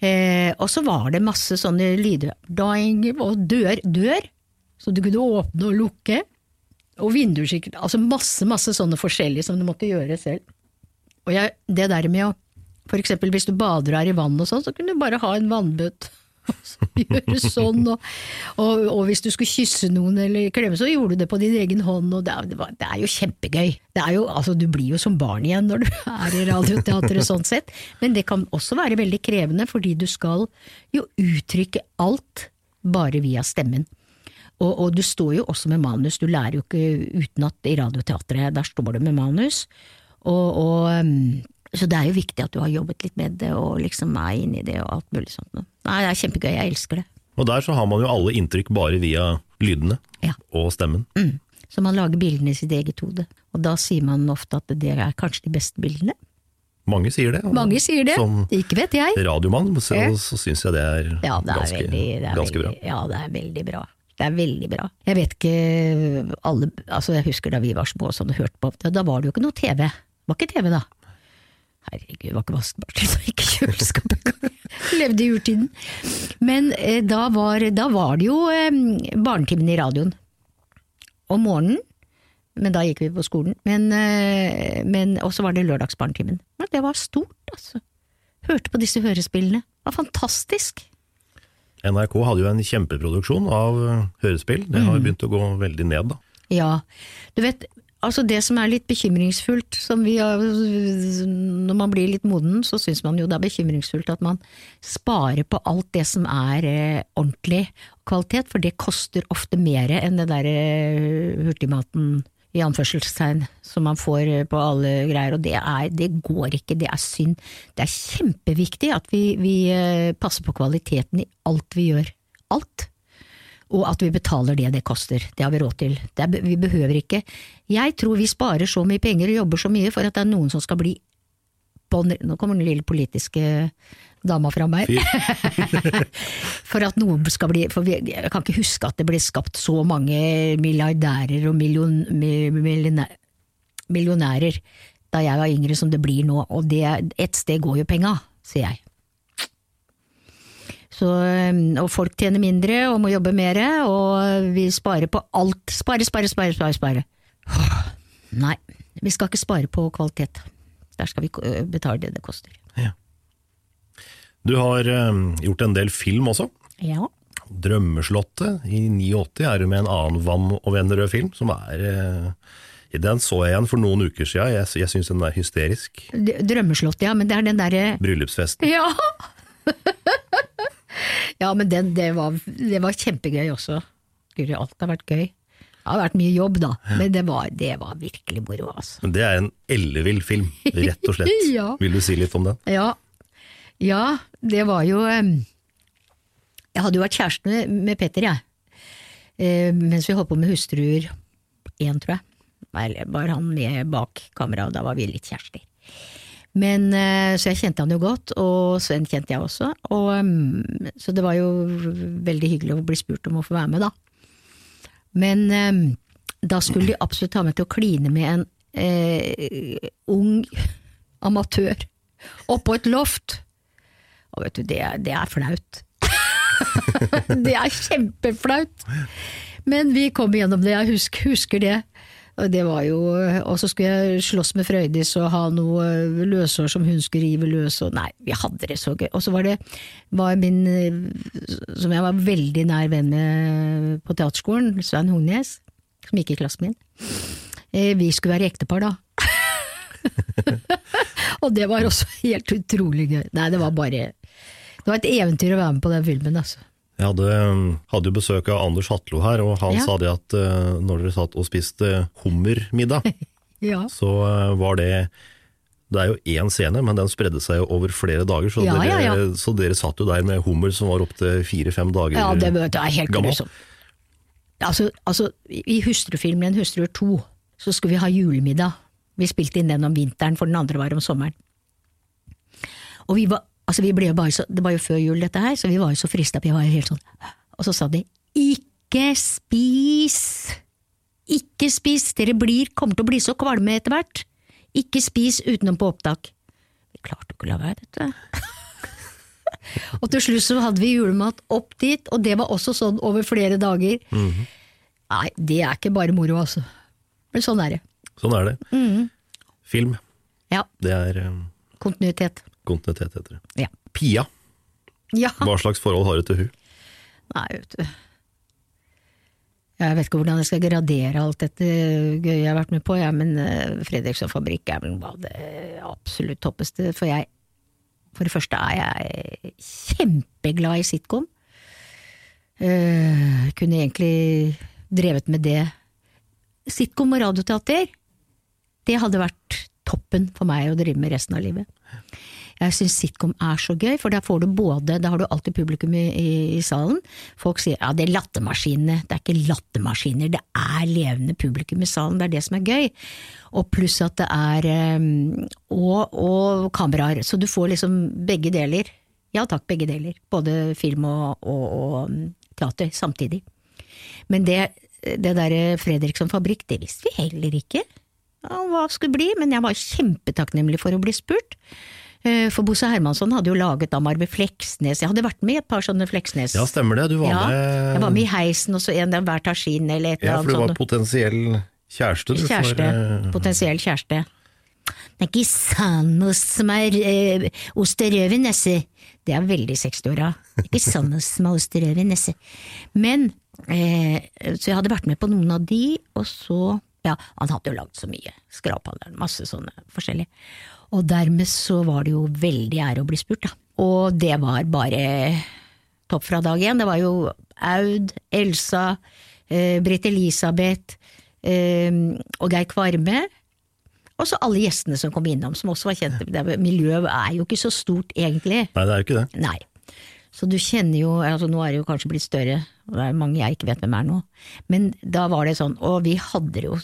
eh, og så var det masse sånne lyder, doing, og dør, dør, så du kunne åpne og lukke, og vinduer altså masse, masse sånne forskjellige som du måtte gjøre selv. Og jeg, det der med å for eksempel hvis du bader her i vann og sånn, så kunne du bare ha en vannbøtte. Gjøre sånn, og, og, og hvis du skulle kysse noen eller klemme, så gjorde du det på din egen hånd, og det er, det er jo kjempegøy. Er jo, altså, du blir jo som barn igjen når du er i Radioteatret sånn sett, men det kan også være veldig krevende, fordi du skal jo uttrykke alt bare via stemmen. Og, og du står jo også med manus, du lærer jo ikke utenat i Radioteatret, der står du med manus. Og, og, um, så det er jo viktig at du har jobbet litt med det, og liksom er inni i det og alt mulig sånt. Nei, det er kjempegøy, jeg elsker det. Og der så har man jo alle inntrykk bare via lydene Ja. og stemmen. Så man lager bildene i sitt eget hode. Og da sier man ofte at det er kanskje de beste bildene. Mange sier det. og Mange sier det, Som ikke vet jeg. radiomann så, Ja. så syns jeg det er, Ja, det er ganske, veldig, det er ganske veldig, bra. Ja, det er veldig bra. Det er veldig bra. Jeg vet ikke alle Altså, jeg husker da vi var små og sånn og hørte på, da var det jo ikke noe TV. Det var ikke TV da. Herregud, det var ikke vastenbarn, det var ikke kjøleskap engang. Levde i urtiden. Men eh, da, var, da var det jo eh, barnetimen i radioen. Om morgenen. Men da gikk vi på skolen. Men, eh, men Og så var det lørdagsbarnetimen. Men det var stort, altså. Hørte på disse hørespillene. Det var fantastisk. NRK hadde jo en kjempeproduksjon av hørespill. Det har har begynt å gå veldig ned, da. Ja, du vet, altså det som er litt bekymringsfullt, har, når man blir litt moden, så syns man jo det er bekymringsfullt at man sparer på alt det som er eh, ordentlig kvalitet, for det koster ofte mer enn det der eh, hurtigmaten i anførselstegn som man får eh, på alle greier, og det, er, det går ikke, det er synd. Det er kjempeviktig at vi, vi eh, passer på kvaliteten i alt vi gjør. Alt og at vi betaler det det koster. Det har vi råd til. Det er, vi behøver ikke Jeg tror vi sparer så mye penger og jobber så mye for at det er noen som skal bli på, Nå kommer den lille politiske dama fra meg. for at noen skal bli For vi, jeg kan ikke huske at det ble skapt så mange milliardærer og million, mi- millionærer da jeg var yngre som det blir nå, og det, et sted går jo penga, sier jeg. Så, og folk tjener mindre og må jobbe mer, og vi sparer på alt. Spare, spare, spare, spare. spare. Åh, Nei, vi skal ikke spare på kvalitet. Der skal vi betale det det koster. Ja. Du har gjort en del film også. Ja. Drømmeslottet i 89 er du med en annen Vam og Vennerød-film, som er eh, Den så jeg igjen for noen uker siden. Jeg, jeg syns den er hysterisk. Drømmeslottet, ja, men det er den derre Bryllupsfesten. Ja! ja, men den, det, var, det var kjempegøy også. Guri, alt har vært gøy. Det har vært mye jobb, da, men det var, det var virkelig moro, altså. Men det er en ellevill film, rett og slett. Ja. Vil du si litt om den? Ja, ja det var jo Jeg hadde jo vært kjæreste med, Petter, jeg. Mens vi holdt på med Hustruer 1, tror jeg. Var han med bak kamera, og da var vi litt kjærester. Men, eh, så jeg kjente han jo godt, og Sven kjente jeg også. Og, så det var jo veldig hyggelig å bli spurt om å få være med, da. Men da skulle de absolutt ha meg til å kline med en eh, ung amatør oppå et loft. Og vet du, det det er flaut. det er kjempeflaut. Men vi kom gjennom det, jeg husker, husker det. Det var jo, og så skulle jeg slåss med Frøydis og ha noe løsår som hun skulle rive løs, og nei, vi hadde det så gøy. Og så var det var min, eh, som jeg var veldig nær venn med på teaterskolen, Svein Hognes, som gikk i klassen min. Eh, Vi skulle være ektepar da. og det var også helt utrolig gøy. Nei, det var bare Det var et eventyr å være med på den filmen, altså. Jeg hadde, hadde jo besøk av Anders Hatlo her, og han Ja. sa det at uh, når dere satt og spiste hummermiddag, Ja. så uh, var det Det er jo én scene, men den spredde seg jo over flere dager, så, Ja, dere, så dere satt jo der med hummer som var opptil fire-fem dager Ja, det, det er helt gammel. grusomt. Altså, altså, I hustrufilmen Hustruer 2 så skulle vi ha julemiddag. Vi spilte inn den om vinteren, for den andre var om sommeren. Og vi var, altså vi ble bare så, Det var jo før jul, dette her, så vi var jo så frista. Vi var jo helt sånn Og så sa de 'ikke spis'! Ikke spis! Dere blir, kommer til å bli så kvalme etter hvert. Ikke spis utenom på opptak. Vi klarte jo ikke å la være, vet du. Og til slutt så hadde vi julemat opp dit, og det var også sånn over flere dager. Nei, det er ikke bare moro, altså. Men sånn er det. Sånn er det. Mhm. Film, Ja. det er um... Kontinuitet. Kontinuitet, heter det. Ja. Pia, ja. hva slags forhold har du til hun? Nei, vet du. Jeg vet ikke hvordan jeg skal gradere alt dette gøye jeg har vært med på, ja, men eh, Fredriksson Fabrikk er vel noe av det absolutt toppeste. For jeg, for det første er jeg kjempeglad i sitcom. Uh, kunne egentlig drevet med det. Sitcom og radioteater, det hadde vært toppen for meg å drive med resten av livet. Jeg syns sitcom er så gøy, for da får du både Da har du alltid publikum i, i, i salen. Folk sier ja, det er lattermaskinene. Det er ikke lattermaskiner, det er levende publikum i salen. Det er det som er gøy. Og pluss at det er um, og, og kameraer. Så du får liksom begge deler. Ja takk, begge deler. Både film og, og, og um, teater samtidig. Men det, det derre Fredriksson Fabrikk, det visste vi heller ikke hva skulle bli, men jeg var kjempetakknemlig for å bli spurt. Eh, For Bosse Hermansson hadde jo laget da Marve Fleksnes, jeg hadde vært med i et par sånne Fleksnes. Ja, stemmer det. Du var Ja, med Jeg var med i heisen, og så en der hver tar sin, eller et Ja, for du var sånn. potensiell kjæreste, du. Kjæreste. For, eh, Potensiell kjæreste. Det er ikke Sannos som er eh, ost og i nesse. Det er veldig 60-åra. Det er Ikke Sannos som er ost og i nesse. Men, eh, så jeg hadde vært med på noen av de, og så Ja, han hadde jo lagd så mye. Skraphandelen, masse sånne forskjellige. Og dermed så var det jo veldig ære å bli spurt, da. Og det var bare topp fra dag én. Det var jo Aud, Elsa, eh, Britt Elisabeth eh, og Geir Kvarme. Og så alle gjestene som kom innom, som også var kjente. Er- Miljøet er jo ikke så stort, egentlig. Nei, det er jo ikke det. Nei. Så du kjenner jo, altså nå er det jo kanskje blitt større, og det er mange jeg ikke vet hvem er nå, men da var det sånn, og vi hadde det jo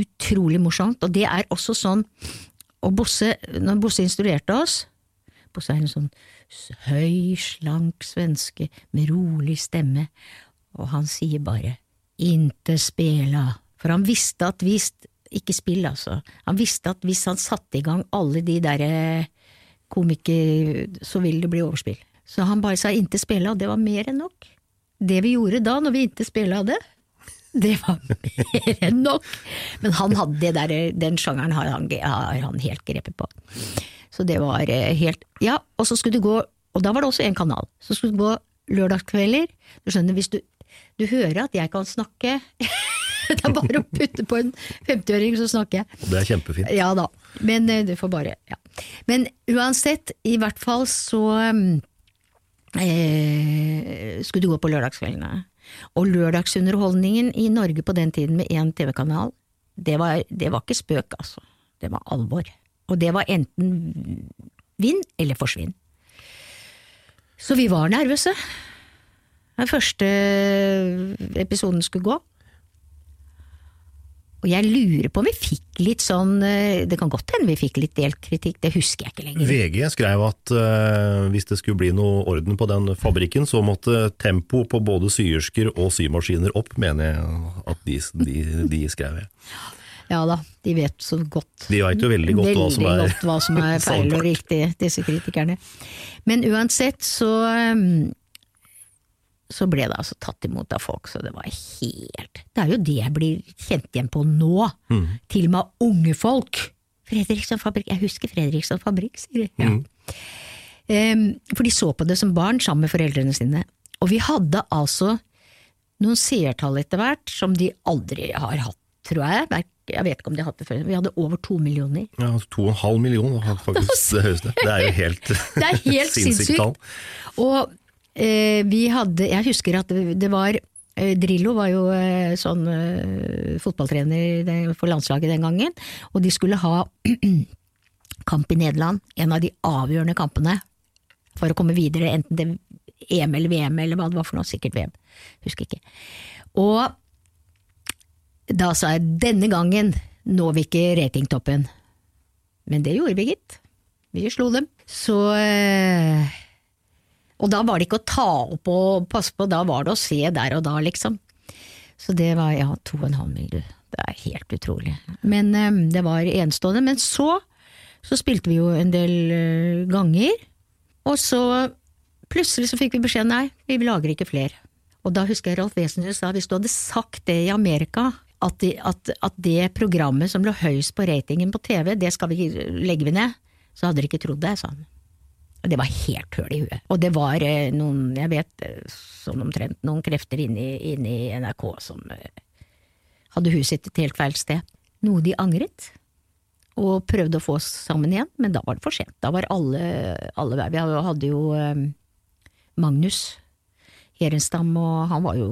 utrolig morsomt, og det er også sånn, og Bosse, når Bosse instruerte oss, Bosse er en sånn høy, slank svenske med rolig stemme, og han sier bare inte spela, for han visste at hvis, ikke spill altså, han visste at hvis han satte i gang alle de derre komiker, så vil det bli overspill. Så han bare sa inte spela, og det var mer enn nok. Det vi gjorde da, når vi inte spela det, det var mer enn nok. Men han hadde det der, den sjangeren har han, har han helt grepet på. Så det var eh, helt Ja, og så skulle du gå, og da var det også en kanal, så skulle du gå lørdagskvelder. Du skjønner, hvis du, du hører at jeg kan snakke Det er bare å putte på en 50-åring, så snakker jeg. Det er kjempefint. Ja da, men du får bare ja. Men uansett, i hvert fall så mm, eh, skulle du gå på lørdagskveldene. Og lørdagsunderholdningen i Norge på den tiden med én TV-kanal, det det var ikke spøk, altså. Det var alvor. Og det var enten vinn eller forsvinn. Så vi var nervøse. Den første episoden skulle gå. Og jeg lurer på om vi fikk litt sånn eh, Det kan godt hende vi fikk litt delt kritikk, det husker jeg ikke lenger. VG skrev at uh, hvis det skulle bli noe orden på den fabrikken, så måtte tempo på både syersker og symaskiner opp, mener jeg at de, de, de skrev. Ja da, de vet så godt. De veit jo veldig godt hva som er, godt hva som er feil og riktig, disse kritikerne. Men uansett så um, så ble det altså tatt imot av folk, så det var helt Det er jo det jeg blir kjent igjen på nå. Mm. Til og med unge folk. Fredriksson fabrikk, jeg husker Fredriksson fabrikk, sier de. Ja. Mm. Um, for de så på det som barn sammen med foreldrene sine. Og vi hadde altså noen seertall etter hvert som de aldri har hatt, tror jeg. Jeg vet ikke om de har hatt det før. Vi hadde over to millioner. Ja, To og en halv million, faktisk det høyeste. Det er jo helt, det er helt sinnssykt tall. Og vi hadde Jeg husker at det var eh, Drillo var jo eh, sånn fotballtrener for landslaget den gangen, og de skulle ha kamp i Nederland, en av de avgjørende kampene for å komme videre, enten det EM eller VM eller hva det var for noe, sikkert VM, husker ikke. Og da sa jeg denne gangen når vi ikke ratingtoppen, men det gjorde vi gitt, vi slo dem. Så og da var det ikke å ta opp og passe på, da var det å se der og da, liksom. Så det var ja, to og en halv mil. Det er helt utrolig. Men um, det var enestående. Men så, så spilte vi jo en del uh, ganger, og så plutselig så fikk vi beskjed nei, vi lager ikke flere. Og da husker jeg Ralf Wesenhus sa hvis du hadde sagt det i Amerika, at, de, at, at det programmet som lå høyest på ratingen på TV, det skal vi legge vi ned, så hadde dere ikke trodd det, sa han. Det var helt høl i huet. Og det var eh, noen, jeg vet eh, sånn omtrent, noen krefter inne i NRK som eh, hadde huset sitt et helt feil sted. Noe de angret, og prøvde å få oss sammen igjen, men da var det for sent. Da var alle, alle Vi hadde jo Magnus Herenstam, og han var jo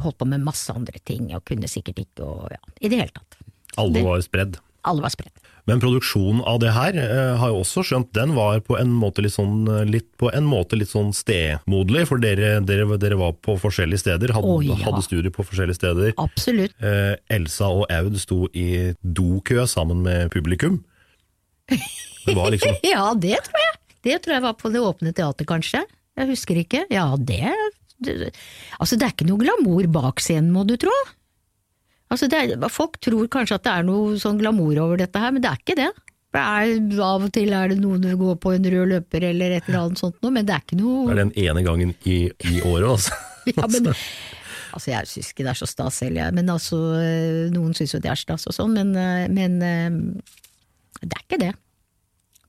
holdt på med masse andre ting, og kunne sikkert ikke, og ja, i det hele tatt. Alle var spredd? Alle var spredd. Men produksjonen av det her eh, har jeg også skjønt, den var på en måte litt sånn, eh, litt, på en måte litt sånn stemoderlig, for dere, dere, dere, var på forskjellige steder, hadde, oh, ja. hadde studier på forskjellige steder. Absolutt. Eh, Elsa og Aud sto i dokø sammen med publikum. Det var liksom Ja, det tror jeg. Det tror jeg var på det åpne teater, kanskje. Jeg husker ikke. Ja, det, det Altså, det er ikke noe glamour bak scenen, må du tro. Altså er, folk tror kanskje at det er noe sånn glamour over dette her, men det er ikke det. det er, av og til er det noen du går på en rød løper eller et eller annet sånt noe, men det er ikke noe Det er den ene gangen i, i året, altså. ja, men, altså jeg syns ikke det er så stas jeg, men altså noen syns jo det er stas og sånn, men, men det er ikke det.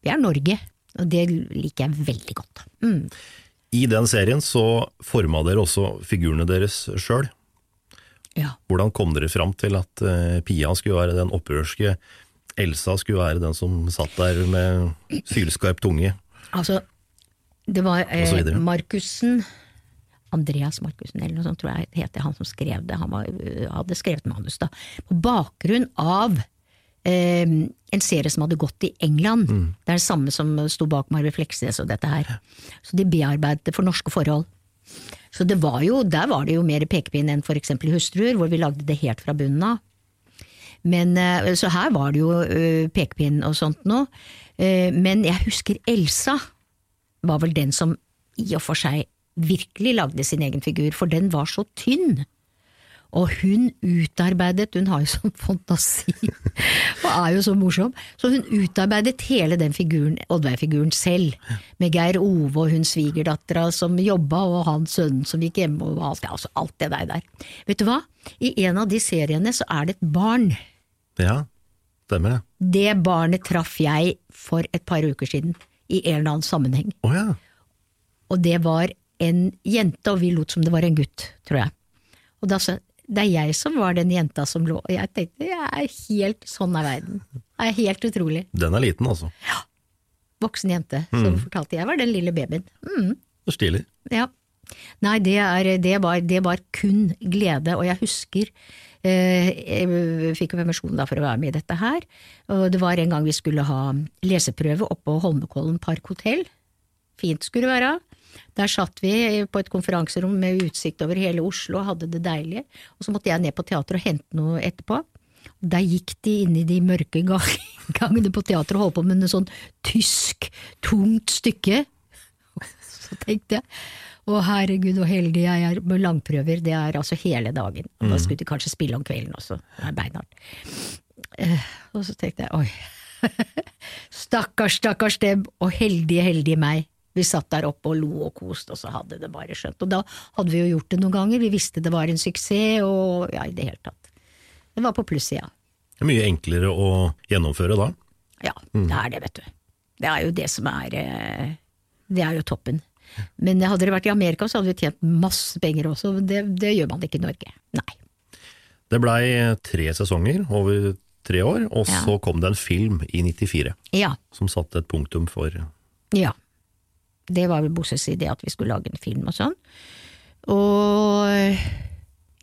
Vi er Norge, og det liker jeg veldig godt. Mm. I den serien så forma dere også figurene deres sjøl. Ja. Hvordan kom dere fram til at uh, Pia skulle være den opprørske, Elsa skulle være den som satt der med sylskarp tunge? Altså, det var eh, Markussen Andreas Markussen, eller noe sånt tror jeg heter han som skrev det. Han var, uh, hadde skrevet manus da. På bakgrunn av eh, en serie som hadde gått i England. Mm. Det er det samme som sto bak Marve Fleksnes og dette her. Så de bearbeidet det for norske forhold. Så det var jo, der var det jo mer pekepinn enn eksempel i Hustruer, hvor vi lagde det helt fra bunnen av. Men, eh, så her var det jo eh, pekepinn og sånt noe. Eh, men jeg husker Elsa var vel den som i og for seg virkelig lagde sin egen figur, for den var så tynn. Og hun utarbeidet, hun har jo sånn fantasi, og er jo så morsom, så hun utarbeidet hele den figuren, Oddveig-figuren selv. Med Geir Ove og hun svigerdattera som jobba, og han sønnen som gikk hjemme, og alt, altså alt det der, der. Vet du hva? I en av de seriene så er det et barn. Ja, stemmer det. Det barnet traff jeg for et par uker siden, i en eller annen sammenheng. Oh, ja. Og det var en jente, og vi lot som det var en gutt, tror jeg. Og da sa det er jeg som var den jenta som lå Og jeg tenkte jeg er helt sånn er verden. Det er helt utrolig. Den er liten, altså. Ja. voksen jente. Så fortalte jeg var den lille babyen. Mm. Stilig. Ja. Nei, det, er, det, var, det var kun glede, og jeg husker eh, Jeg fikk jo permisjon da for å være med i dette her, og det var en gang vi skulle ha leseprøve oppe på Holmenkollen Park hotell. Fint skulle det være. Der satt vi på et konferanserom med utsikt over hele Oslo og hadde det deilig, og så måtte jeg ned på teatret og hente noe etterpå. Der gikk de inn i de mørke gangene på teatret og holdt på med noe sånn tysk, tungt stykke. Så tenkte jeg, å herregud, hvor heldig jeg er med langprøver, det er altså hele dagen. Og da skulle de kanskje spille om kvelden også, det er beinhardt. Eh, og så tenkte jeg, oi, stakkars, stakkars dem, og heldige, heldige meg. Vi satt der oppe og lo og koste, og så hadde det bare skjønt. Og da hadde vi jo gjort det noen ganger, vi visste det var en suksess, og ja, i det hele tatt. Det var på plussida. Det er mye enklere å gjennomføre da. Ja, det er det, vet du. Det er jo det som er eh, Det er jo toppen. Men hadde det vært i Amerika, så hadde vi tjent masse penger også. Det, det gjør man ikke i Norge. Nei. Det blei tre sesonger over tre år, og Ja. så kom det en film i 94 Ja. som satte et punktum for Ja. Det var vel Bosses idé at vi skulle lage en film og sånn. Og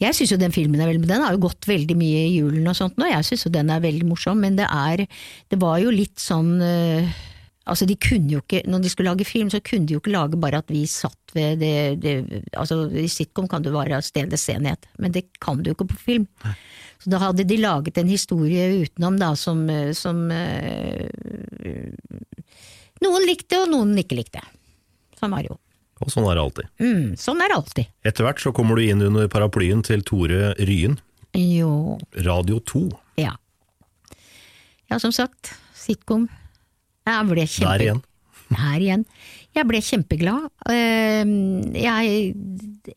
jeg syns jo den filmen er veldig Den har jo gått veldig mye i julen og sånt nå, jeg syns jo den er veldig morsom, men det er Det var jo litt sånn øh, Altså, de kunne jo ikke Når de skulle lage film, så kunne de jo ikke lage bare at vi satt ved det, det Altså, i sitcom kan du være stedets senhet, men det kan du jo ikke på film. Så da hadde de laget en historie utenom, da, som, øh, som øh, Noen likte, og noen ikke likte. Sånn Mario. Og sånn er det alltid. Mm, sånn er det alltid. Etter hvert så kommer du inn under paraplyen til Tore Ryen, Jo, Radio 2. ja. Ja, som sagt, sitcom. Jeg ble kjempe... Der igjen. Her igjen. Jeg ble kjempeglad. Eh, Jeg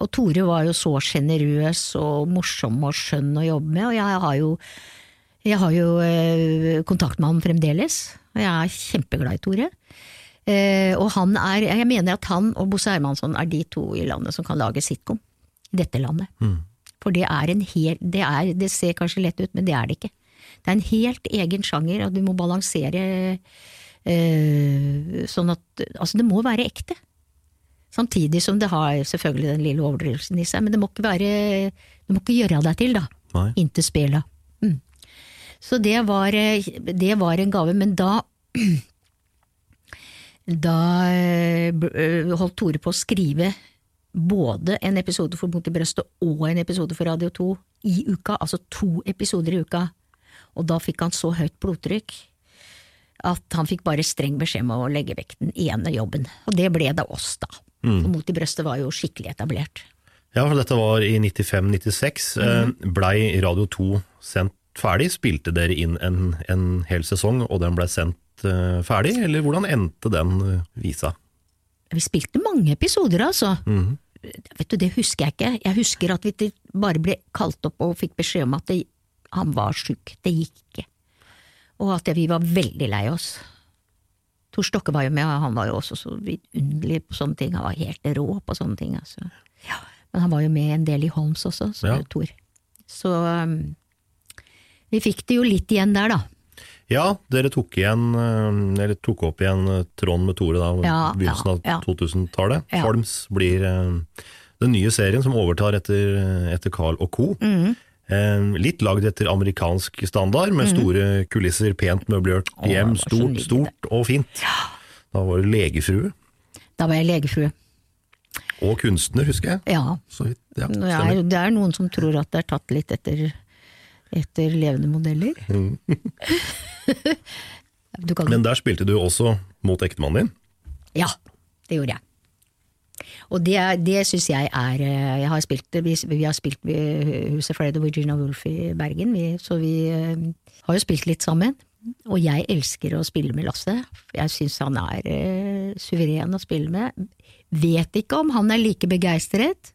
Og Tore var jo så sjenerøs og morsom og skjønn å jobbe med, og jeg har jo, jeg har jo eh, kontakt med ham fremdeles. Og jeg er kjempeglad i Tore. Eh, og han er, jeg mener at han og Bosse Hermansson er de to i landet som kan lage sitcom. I dette landet. For det er en hel, det, er, det ser kanskje lett ut, men det er det ikke. Det er en helt egen sjanger, og du må balansere eh, sånn at Altså, det må være ekte. Samtidig som det har selvfølgelig den lille overdrivelsen i seg, men det må ikke være Du må ikke gjøre deg til, da. Nei. Inntil spela. Mm. Så det var, eh, det var en gave, men da Da eh, eh, holdt Tore på å skrive både en episode for Mot i brøstet og en episode for Radio 2 i uka, altså to episoder i uka. Og da fikk han så høyt blodtrykk at han fikk bare streng beskjed om å legge vekk den ene jobben. Og det ble da oss, da. For Mot i brøstet var jo skikkelig etablert. Ja, for dette var i 95-96. Mhm. Eh, Blei Radio 2 sendt ferdig? Spilte dere inn en, en hel sesong, og den blei sendt eh, ferdig, eller hvordan endte den eh, visa? Vi spilte mange episoder, altså. Vet du, Det husker jeg ikke. Jeg husker at vi bare ble kalt opp og fikk beskjed om at det, han var sjuk. Det gikk ikke. Og at vi var veldig lei oss. Tor Stokke var jo med, og han var jo også så vidunderlig på sånne ting. Han var helt rå på sånne ting. Altså. Ja. Men han var jo med en del i Holms også, så, Ja. Tor. Så um, vi fikk det jo litt igjen der, da. Ja, dere tok igjen, eh, eller tok opp igjen eh, tråden med Tore da, Ja, begynnelsen av ja, ja. 2000-tallet. Ja. Holms blir eh, den nye serien som overtar etter, etter Carl og co. Mm. Litt lagd etter amerikansk standard, med store kulisser, pent møblert. Hjem, stort, stort og fint. Da var du legefrue Da var jeg legefrue. og kunstner, husker jeg. Ja. Så ja, Det er, det er noen som tror at det er tatt litt etter, etter levende modeller. du kan, Men der spilte du også mot ektemannen din. ja, det gjorde jeg. Og det, det syns jeg er eh, jeg har spilt, vi, vi har spilt ved huset Fred og Virginia Woolf i Bergen, vi, så vi eh, har jo spilt litt sammen. Og jeg elsker å spille med Lasse. Jeg syns han er eh, suveren å spille med. Vet ikke om han er like begeistret.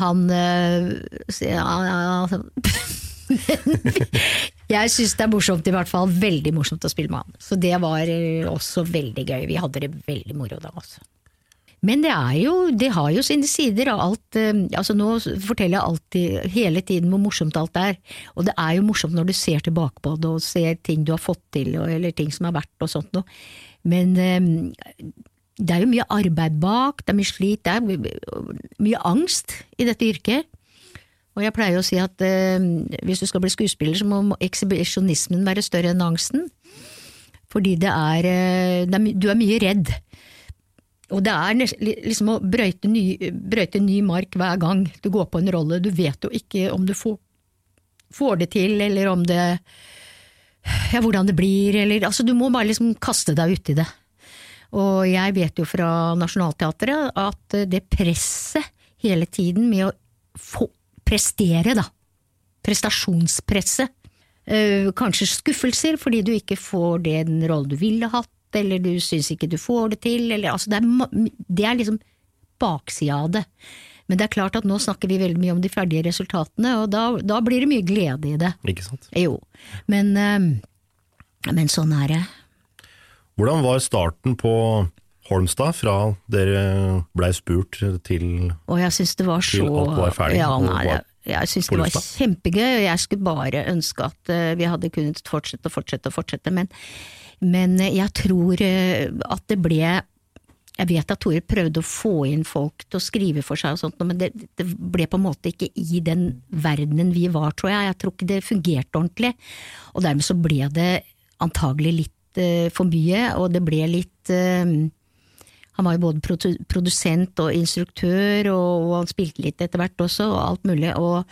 Han eh, så- ja, ja, Jeg syns det er morsomt, i hvert fall. Veldig morsomt å spille med han. Så det var eh, også veldig gøy. Vi hadde det veldig moro da, altså. Men det er jo, det har jo sine sider av alt eh, altså Nå forteller jeg alltid, hele tiden hvor morsomt alt er, og det er jo morsomt når du ser tilbake på det og ser ting du har fått til, eller ting som har vært og sånt noe. Men eh, det er jo mye arbeid bak, det er mye slit, det er mye angst i dette yrket. Og jeg pleier å si at eh, hvis du skal bli skuespiller, så må ekshibisjonismen være større enn angsten. Fordi det er, eh, det er Du er mye redd. Og det er liksom å brøyte ny, brøyte ny mark hver gang du går på en rolle. Du vet jo ikke om du får, får det til, eller om det Ja, hvordan det blir, eller Altså, du må bare liksom kaste deg uti det. Og jeg vet jo fra Nationaltheatret at det presset hele tiden med å få prestere, da. Prestasjonspresset. Eh, kanskje skuffelser fordi du ikke får den rollen du ville hatt, eller du syns ikke du får det til, eller altså det er, det er liksom baksida av det. Men det er klart at nå snakker vi veldig mye om de ferdige resultatene, og da, da blir det mye glede i det. Ikke sant? Jo. Men, eh, men sånn er det. Hvordan var starten på Holmstad fra dere blei spurt til Og jeg syns det var så alt var ferdig, Ja, nei, jeg, jeg syns det var kjempegøy, og jeg skulle bare ønske at eh, vi hadde kunnet fortsette og fortsette og fortsette, men, men eh, jeg tror eh, at det ble jeg vet at Tore prøvde å få inn folk til å skrive for seg og sånt, men det, det ble på en måte ikke i den verdenen vi var, tror jeg. Jeg tror ikke det fungerte ordentlig. Og dermed så ble det antagelig litt for mye, og det ble litt eh, han var jo både produ- produsent og instruktør, og, og han spilte litt etter hvert også, og alt mulig, og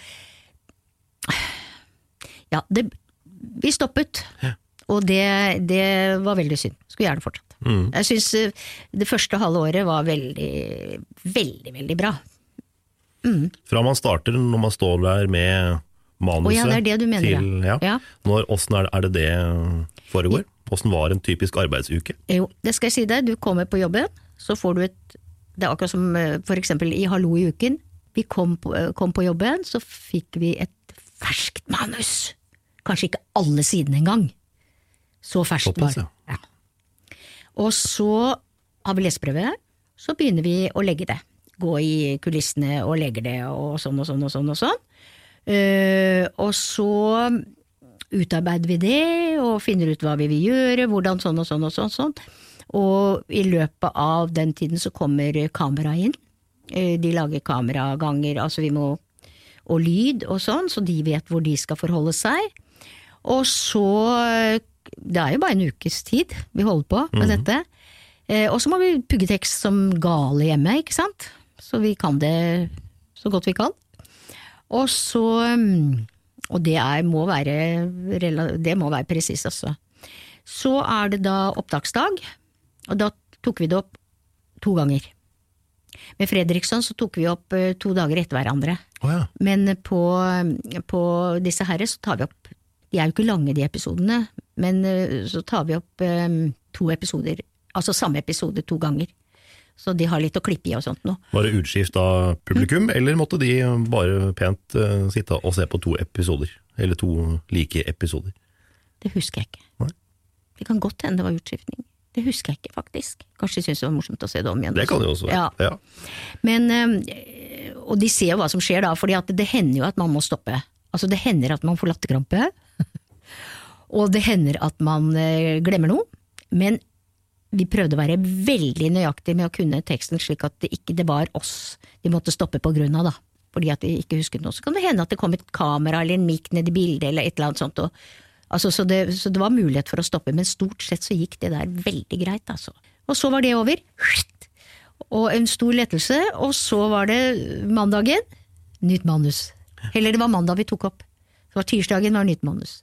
Ja, det, vi stoppet. Og det, det var veldig synd. Skulle gjerne fortsatt. Jeg syns eh, det første halve året var veldig, veldig, veldig bra. Fra man starter, når man står der med manuset ja, det er det du mener, til ja. ja. Når, Hvordan er, er det det foregår? Hvordan var en typisk arbeidsuke? Jo, det skal jeg si deg. Du kommer på jobben, så får du et Det er akkurat som eh, for eksempel i Hallo i uken. Vi kom på, eh, kom på jobben, så fikk vi et ferskt manus. Kanskje ikke alle sidene engang. Så ferskt var det. ja. Ja. Og så har vi leseprøve, så begynner vi å legge det. Gå i kulissene og legger det, og sånn og sånn og sånn og sånn. Uh, og så utarbeider vi det, og finner ut hva vi vil gjøre, hvordan sånn og sånn og sånn. sånn. Og i løpet av den tiden så kommer kamera inn. Eh, De lager kameraganger, altså vi må og lyd og sånn, så de vet hvor de skal forholde seg. Og så Det er jo bare en ukes tid vi holder på med dette. Eh, og så må vi pugge tekst som gale hjemme, ikke sant? Så vi kan det så godt vi kan. Og så mm, Og det er, må være rela- Det må være presist, altså. Så er det da opptaksdag, og da tok vi det opp to ganger. Med Fredriksson så tok vi opp eh, to dager etter hverandre. Oh, ja. Men på, på disse herre så tar vi opp De er jo ikke lange, de episodene, men eh, så tar vi opp um, to episoder, altså samme episode to ganger. Så de har litt å klippe i og sånt nå. Var det utskift av publikum, eller måtte de bare pent uh, sitte og se på to episoder? Eller to like episoder? Det husker jeg ikke. Nei. Det kan godt hende det var utskiftning. Det husker jeg ikke, faktisk. Kanskje syntes det var morsomt å se det om igjen. Det kan det jo også være. Ja. Men, eh, og de ser jo hva som skjer da, for det hender jo at man må stoppe. Altså det hender at man får latterkrampe, og det hender at man eh, glemmer noe. Men vi prøvde å være veldig nøyaktige med å kunne teksten slik at det ikke det var oss de måtte stoppe på grunn av, da. Fordi at de ikke husket noe. Så kan det hende at det kom et kamera eller en mikk ned i bildet eller et eller annet sånt. Og, altså, så, det, så det var mulighet for å stoppe, men stort sett så gikk det der veldig greit, altså. Og så var det over. Og en stor lettelse, og så var det mandagen, nytt manus. Eller det var mandag vi tok opp. Det var tirsdagen var nytt manus.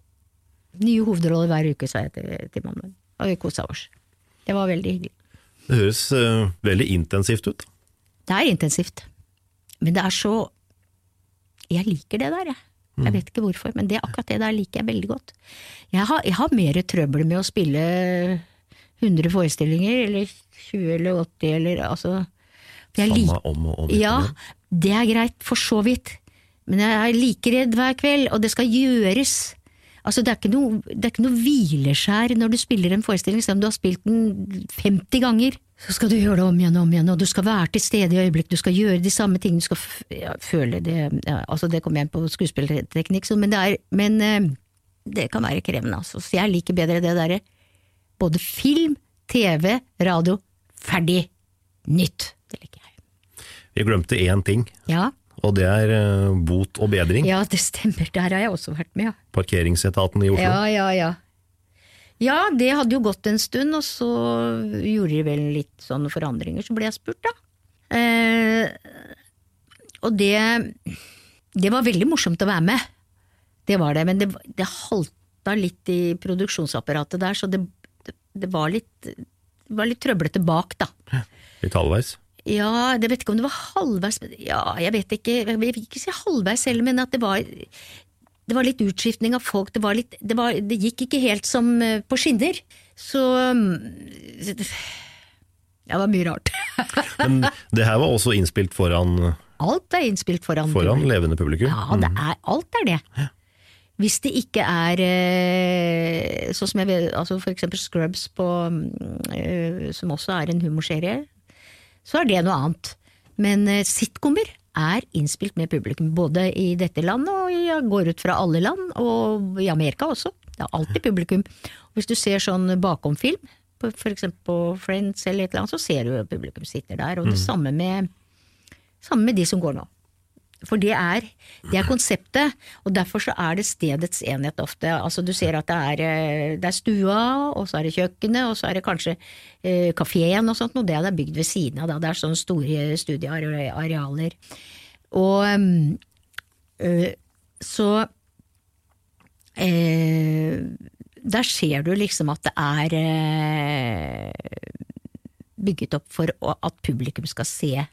Nye hovedroller hver uke, sa jeg til, til mannen. Og vi kosa oss. Det var veldig hyggelig. Det høres uh, veldig intensivt ut. Det er intensivt. Men det er så Jeg liker det der, jeg. Jeg vet ikke hvorfor, men det akkurat det der liker jeg veldig godt. Jeg har, jeg har mer trøbbel med å spille 100 forestillinger, eller 20 eller 80, eller altså Samme lik- om og om Ja, det er greit, for så vidt. Men jeg er like redd hver kveld, og det skal gjøres. Altså, det er ikke noe, det er ikke noe hvileskjær når du spiller en forestilling, selv om du har spilt den 50 ganger. Så skal du gjøre det om igjen og om igjen, og du skal være til stede i øyeblikk, du skal gjøre de samme tingene, du skal ja, føle det ja, Altså, det kommer igjen på skuespillerteknikk, men, det er, men eh, det kan være krevende, altså. Så jeg liker bedre det derre både film, TV, radio, ferdig, nytt. Det liker jeg. Vi glemte én ting, Ja, og det er eh, bot og bedring. ja, det stemmer, der har jeg også vært med, ja. Parkeringsetaten i Oslo. Ja, ja, ja. Ja, det hadde jo gått en stund, og så gjorde de vel litt sånne forandringer, så ble jeg spurt, da. Eh, og det Det var veldig morsomt å være med, det var det, men det, det halta litt i produksjonsapparatet der, så det, det, var litt det var litt trøblete bak, da. Litt halvveis. Ja, jeg vet ikke om det var halvveis Ja, jeg vet ikke, jeg vil ikke si halvveis heller, men at det var det var litt utskiftning av folk, det, var litt, det, var, det gikk ikke helt som eh, på skinner. Så ja, Det var mye rart. Men det her var også innspilt foran, Alt er innspilt foran, foran levende publikum. Ja, det er, alt er det. Hvis det ikke er eh, sånn som jeg vet, altså for eksempel Scrubs på, mm, eh, som også er en humorserie, så er det noe annet. Men eh, sitcomer er innspilt med publikum, både i dette landet og jeg går ut fra alle land, og i Amerika også. Det er alltid publikum. Hvis du ser sånn bakomfilm, eksempel på Friends eller et eller annet, så ser du at publikum sitter der, og det samme med, samme med de som går nå. For det er, det er konseptet, og derfor så er det stedets enhet ofte. Altså du ser at det er, eh, det er stua, og så er det kjøkkenet, og så er det kanskje eh, kafeen og sånt, og det er bygd ved siden av. Da. Det er sånne store studiearealer. Og øh, så øh, Der ser du liksom at det er øh, bygget opp for at publikum skal se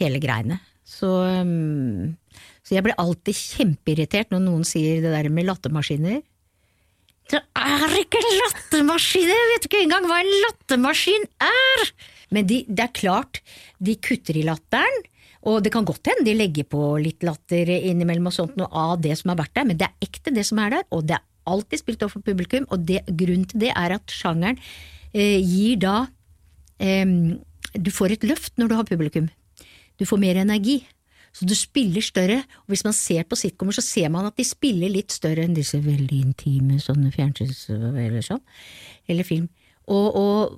hele greiene. Så, um, så jeg blir alltid kjempeirritert når noen sier det der med lattemaskiner. Det er ikke lattemaskiner! Jeg vet ikke engang hva en lattemaskin er! Men de, det er klart, de kutter i latteren, og det kan godt hende de legger på litt latter innimellom og sånt noe av det som har vært der, men det er ekte det som er der, og det er alltid spilt overfor publikum, og det, grunnen til det er at sjangeren eh, gir da eh, Du får et løft når du har publikum. Du får mer energi. Så du spiller større, og hvis man ser på sitcomer, så ser man at de spiller litt større enn disse veldig intime sånne fjernsyns... eller sånn, eller film. Og, og,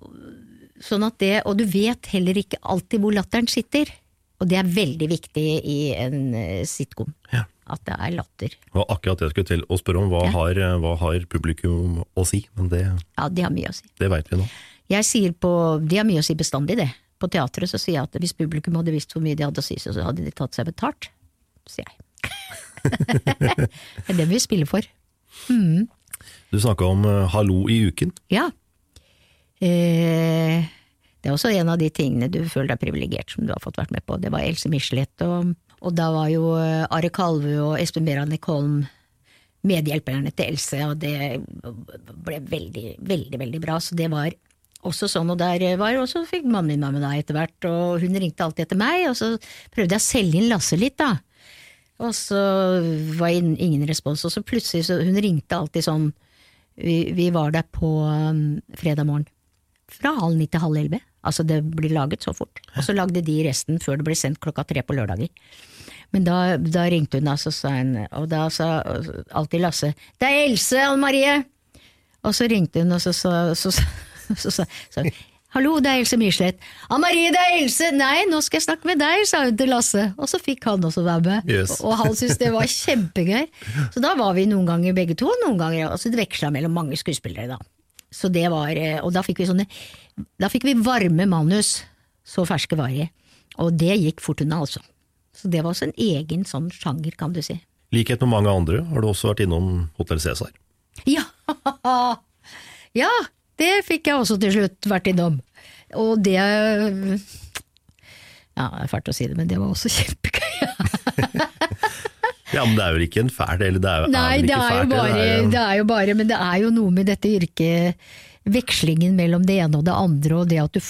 sånn at det, og du vet heller ikke alltid hvor latteren sitter. Og det er veldig viktig i en eh, sitcom. Ja. At det er latter. Det var akkurat det jeg skulle til å spørre om. Hva, Ja. har, hva har publikum å si? Men det, Ja, de har mye å si. det veit vi nå. Jeg sier på, De har mye å si bestandig, det. På teatret så sier jeg at hvis publikum hadde visst hvor mye de hadde å si, så hadde de tatt seg betalt. Sier jeg. det er det vi spiller for. Du snakka om uh, Hallo i uken. Ja. Eh, det er også en av de tingene du føler deg privilegert som du har fått vært med på. Det var Else Michelet, og, og da var jo eh, Are Kalve og Espen Beranek Holm medhjelperne til Else, og det ble veldig, veldig, veldig bra. Så det var også sånn, og der var også fikk mannen min meg med da etter hvert, og hun ringte alltid etter meg, og så prøvde jeg å selge inn Lasse litt, da. Og så var det ingen respons, og så plutselig så Hun ringte alltid sånn Vi, vi var der på um, fredag morgen. Fra halv ni til halv elleve. Altså, det blir laget så fort. Og så lagde de resten før det ble sendt klokka tre på lørdager. Men da, da ringte hun, altså, sa hun, og da sa alltid Lasse 'Det er Else, Anne Marie!' Og så ringte hun, og så sa så, sa så, Hallo, det er Else Myrseth. Ah, Marie, det er Else! Nei, nå skal jeg snakke med deg, sa hun til Lasse. Og så fikk han også være med. Yes. Og han syntes det var kjempegøy. Så da var vi noen ganger begge to, noen ganger altså det veksla mellom mange skuespillere, da. Så det var, eh, og da fikk vi sånne Da fikk vi varme manus, så ferske var de. Og det gikk fort unna, altså. Så det var også en egen sånn sjanger, kan du si. likhet med mange andre har du også vært innom Hotell Cæsar. Ja! ja, det fikk jeg også til slutt vært innom. Og det Ja, det er fælt å si det, men det var også kjempegøy. Ja, men det er vel ikke en fæl eller det er, Nei, er det er, jo bare, det er jo- det er jo bare Men det er jo noe med dette yrket Vekslingen mellom det ene og det andre, og det at du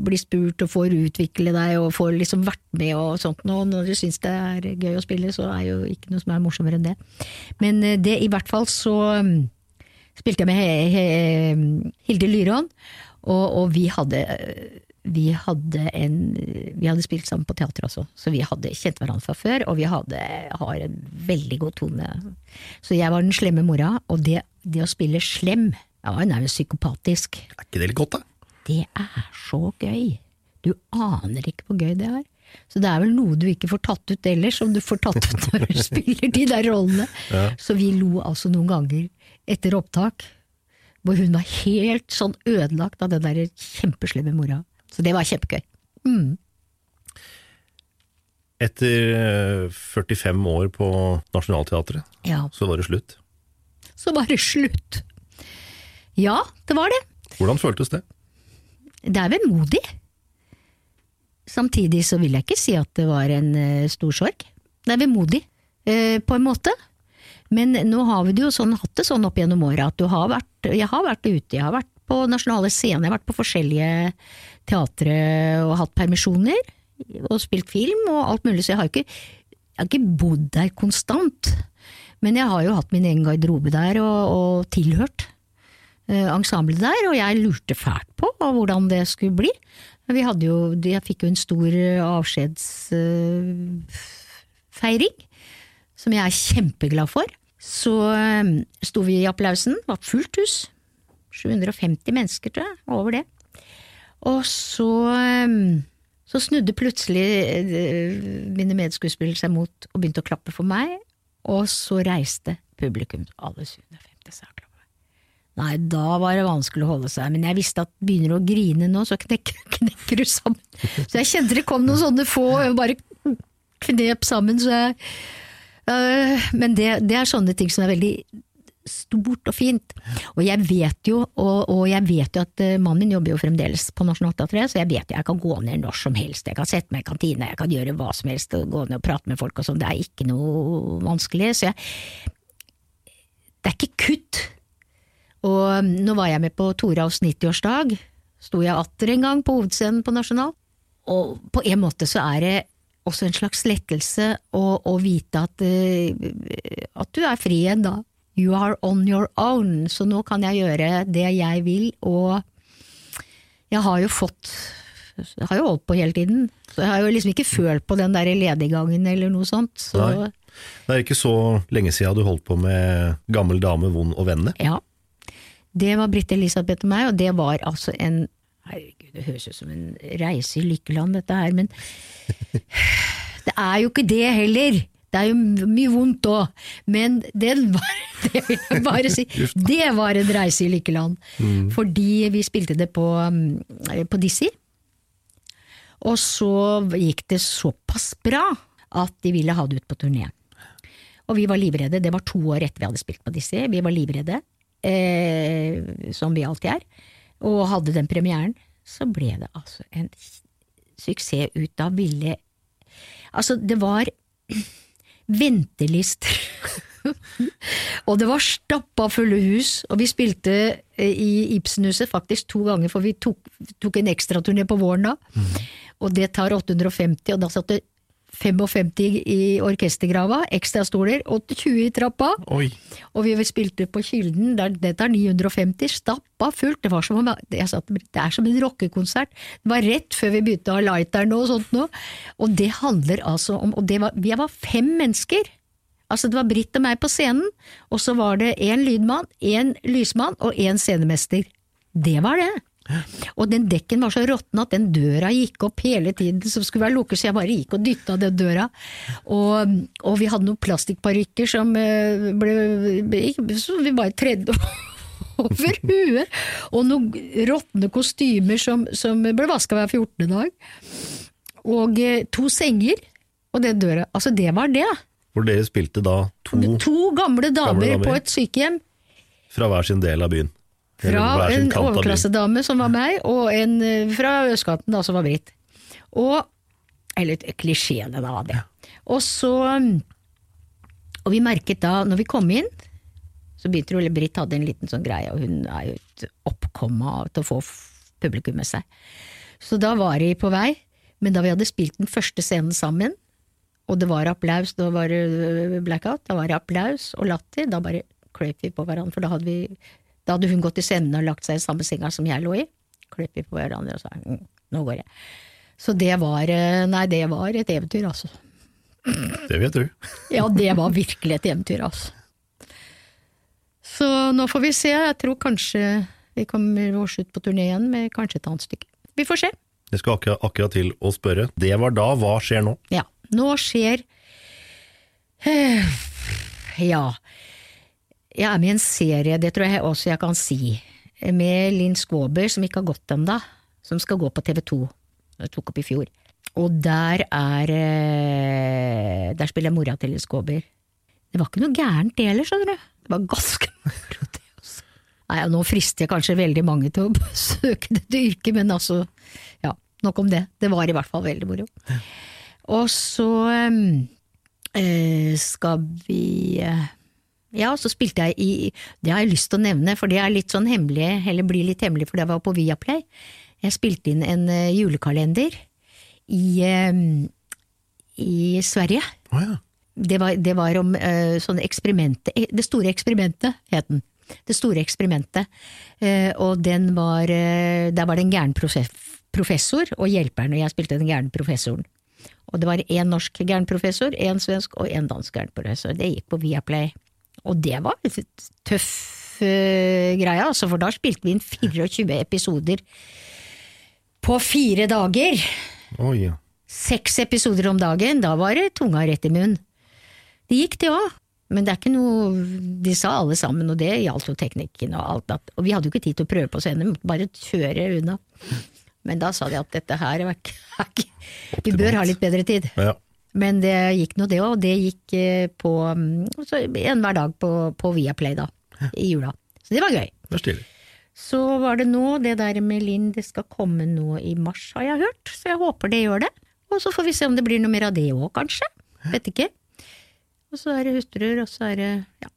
blir spurt og får utvikle deg og får liksom vært med og sånt. noe. når du syns det er gøy å spille, så er jo ikke noe som er morsommere enn det. Men eh, det i hvert fall så spilte jeg med he he Hilde Lyrån, Og, og vi hadde vi hadde, en, vi hadde spilt sammen på teater også, så vi hadde kjent hverandre fra før, og vi hadde, har en veldig god tone. Så jeg var den slemme mora, og det, det å spille slem, ja, hun er jo psykopatisk. Er ikke det litt godt, da? Det er så gøy. Du aner ikke hvor gøy det er. Så det er vel noe du ikke får tatt ut ellers, som du får tatt ut når du spiller de der rollene. Ja. Så vi lo altså noen ganger etter opptak, hvor hun var helt sånn ødelagt av den der kjempeslemme mora. Så det var kjempegøy. Mm. Etter eh, 45 år på Nationaltheatret, Ja, så var det slutt. så var det slutt. Ja, det var det. Hvordan føltes det? Det er vemodig. Samtidig så vil jeg ikke si at det var en eh, stor sorg. Det er vemodig, eh, på en måte. Men nå har vi det jo sånn, hatt det sånn opp gjennom året at har vært, jeg har vært ute, jeg har vært på nasjonale scener, jeg har vært på forskjellige teatre og hatt permisjoner, og spilt film og alt mulig, så jeg har ikke, jeg har ikke bodd der konstant. Men jeg har jo hatt min egen garderobe der og, og tilhørt eh, ensemblet der, og jeg lurte fælt på hvordan det skulle bli. Vi hadde jo, jeg fikk jo en stor avskjedsfeiring, som jeg er kjempeglad for. Så eh, sto vi i applausen, det var fullt hus. 750 mennesker, tror jeg, over det. Og så, eh, så snudde plutselig eh, mine medskuespillere seg mot og begynte å klappe for meg, og så reiste publikum, alle 750 seg og. Nei, da var det vanskelig å holde seg, men jeg visste at begynner du å grine nå, så knekker, knekker du sammen. Så jeg kjente det kom noen sånne få, bare knep sammen, så jeg Men det, det er sånne ting som er veldig stort og fint. Og jeg vet jo, og, og jeg vet jo at øh, mannen min jobber jo fremdeles på Nationaltheatret, så jeg vet jo jeg kan gå ned når som helst, jeg kan sette meg i kantina, jeg kan gjøre hva som helst, og gå ned og prate med folk og sånn, det er ikke noe vanskelig. Så jeg Det er ikke kutt. Og um, nå var jeg med på Toravs 90-årsdag, sto jeg atter en gang på hovedscenen på Nasjonal, og på en måte så er det også en slags lettelse å, vite at, eh, at du er fri igjen da. You are on your own, så nå kan jeg gjøre det jeg vil, og jeg har jo fått jeg har jo holdt på hele tiden, så jeg har jo liksom ikke følt på den der lediggangen eller noe sånt. Så Nei. Det er ikke så lenge siden du holdt på med Gammel dame, vond og venne. Ja. Det var Britt Elisabeth og meg, og det var altså en høres ut som en reise i lykkeland, dette her, men det er jo ikke det heller. Det er jo mye vondt òg, men det var, det vil jeg bare si, det var en reise i lykkeland. Fordi vi spilte det på, mm, på Dizzie, og så gikk det såpass bra at de ville ha det ut på turné. Og vi var livredde, det var to år etter vi hadde spilt på Dizzie, vi var livredde, eh, som vi alltid er, og hadde den premieren, så ble det altså en suksess ut av ville Altså, det var ventelister. og det var stappa fulle hus, og vi spilte eh, i Ibsenhuset faktisk to ganger, for vi tok, tok en ekstraturné på våren da. Og det tar 850, og da satt det 55 i orkestergrava, ekstrastoler, og 20 i trappa. Oi. Og vi spilte på Kilden, der dette er 950, stappa fullt. Det var som om, jeg sa, det er som en rockekonsert. Det var rett før vi begynte å ha lighteren og sånt noe. Og det handler altså om Og det var, vi var fem mennesker. Altså det var Britt og meg på scenen, og så var det én lydmann, én lysmann og én scenemester. Det var det. Og den dekken var så råtten at den døra gikk opp hele tiden som skulle være lukket, så jeg bare gikk og dytta den døra. Og, og vi hadde noen plastikkparykker som eh, ble som vi bare tredde over huet. Og noen råtne kostymer som, som ble vaska hver 14. dag. Og eh, to senger. Og den døra. Altså, det var det. Hvor dere spilte da to To gamle damer, Gamle damer. på et sykehjem. fra hver sin del av byen. Fra en overklassedame som var meg, og en eh, fra østkanten da, som var Britt. Og Eller klisjeene, da. Det. Og så Og vi merket da, når vi kom inn, så begynte det Britt hadde en liten sånn greie, og hun er jo et oppkomma til å få publikum med seg. Så da var de på vei, men da vi hadde spilt den første scenen sammen, og det var applaus, da var det øh, blackout, da var det applaus og latter, da bare kløp vi på hverandre, for da hadde, vi, da hadde hun gått i scenen og lagt seg i samme senga som jeg lå i. Klippet på hverandre og sa mm, nå går jeg. Så det var eh, Nei, det var et eventyr, altså. Det vet du. Ja, det var virkelig et eventyr, altså. Så nå får vi se. Jeg tror kanskje vi kommer oss ut på turné igjen med kanskje et annet stykke. Vi får se. Jeg skal akkurat, akkurat til å spørre. Det var da, hva skjer nå? Ja, nå skjer eh, Ja. Jeg er med i en serie, det tror jeg også jeg kan si, med Linn Skåber, som ikke har gått ennå, som skal gå på TV 2. Jeg tok opp i fjor. Og der er eh, Der spiller jeg mora til Linn Skåber. Det var ikke noe gærent det heller, skjønner du. Det var ganske moro, det også. Nei, nå frister jeg kanskje veldig mange til å søke dette yrket, men altså, ja, nok om det. Det var i hvert fall veldig moro. Og så eh, skal vi eh, Ja, så spilte jeg i Det har jeg lyst til å nevne, for det er litt sånn hemmelig, eller blir litt hemmelig fordi jeg var på Viaplay. Jeg spilte inn en eh, julekalender i, eh, i Sverige. Oh, ja. Det var, det var om uh, sånne eksperimentet Det store eksperimentet, het den. Det store eksperimentet. Eh, og den var eh, Der var det en gæren professor og hjelperen, og jeg spilte den gærne professoren. Og det var én norsk gæren professor, én svensk og én dansk gæren professor. Det gikk på Viaplay. Og det var en tøff uh, greie, altså, for da spilte vi inn 24 episoder på fire dager. Oh, ja. Seks episoder om dagen, da var det tunga rett i munnen. Det gikk det òg, men det er ikke noe De sa alle sammen, og det gjaldt jo teknikken og alt, at, og vi hadde jo ikke tid til å prøve på scenen, vi måtte bare kjøre unna. Men da sa de at dette her er er ikke Vi bør ha litt bedre tid. ja. Men det gikk nå det òg, og det gikk eh, på enhver en hver dag på, på Viaplay da, i jula. Så det var gøy. Det var stilig. Så var det nå, det der med Linn, det skal komme nå i mars, har jeg hørt, så jeg håper det gjør det. Og så får vi se om det blir noe mer av det òg, kanskje. Vet ikke. Og så er det hustruer, og så er det ja.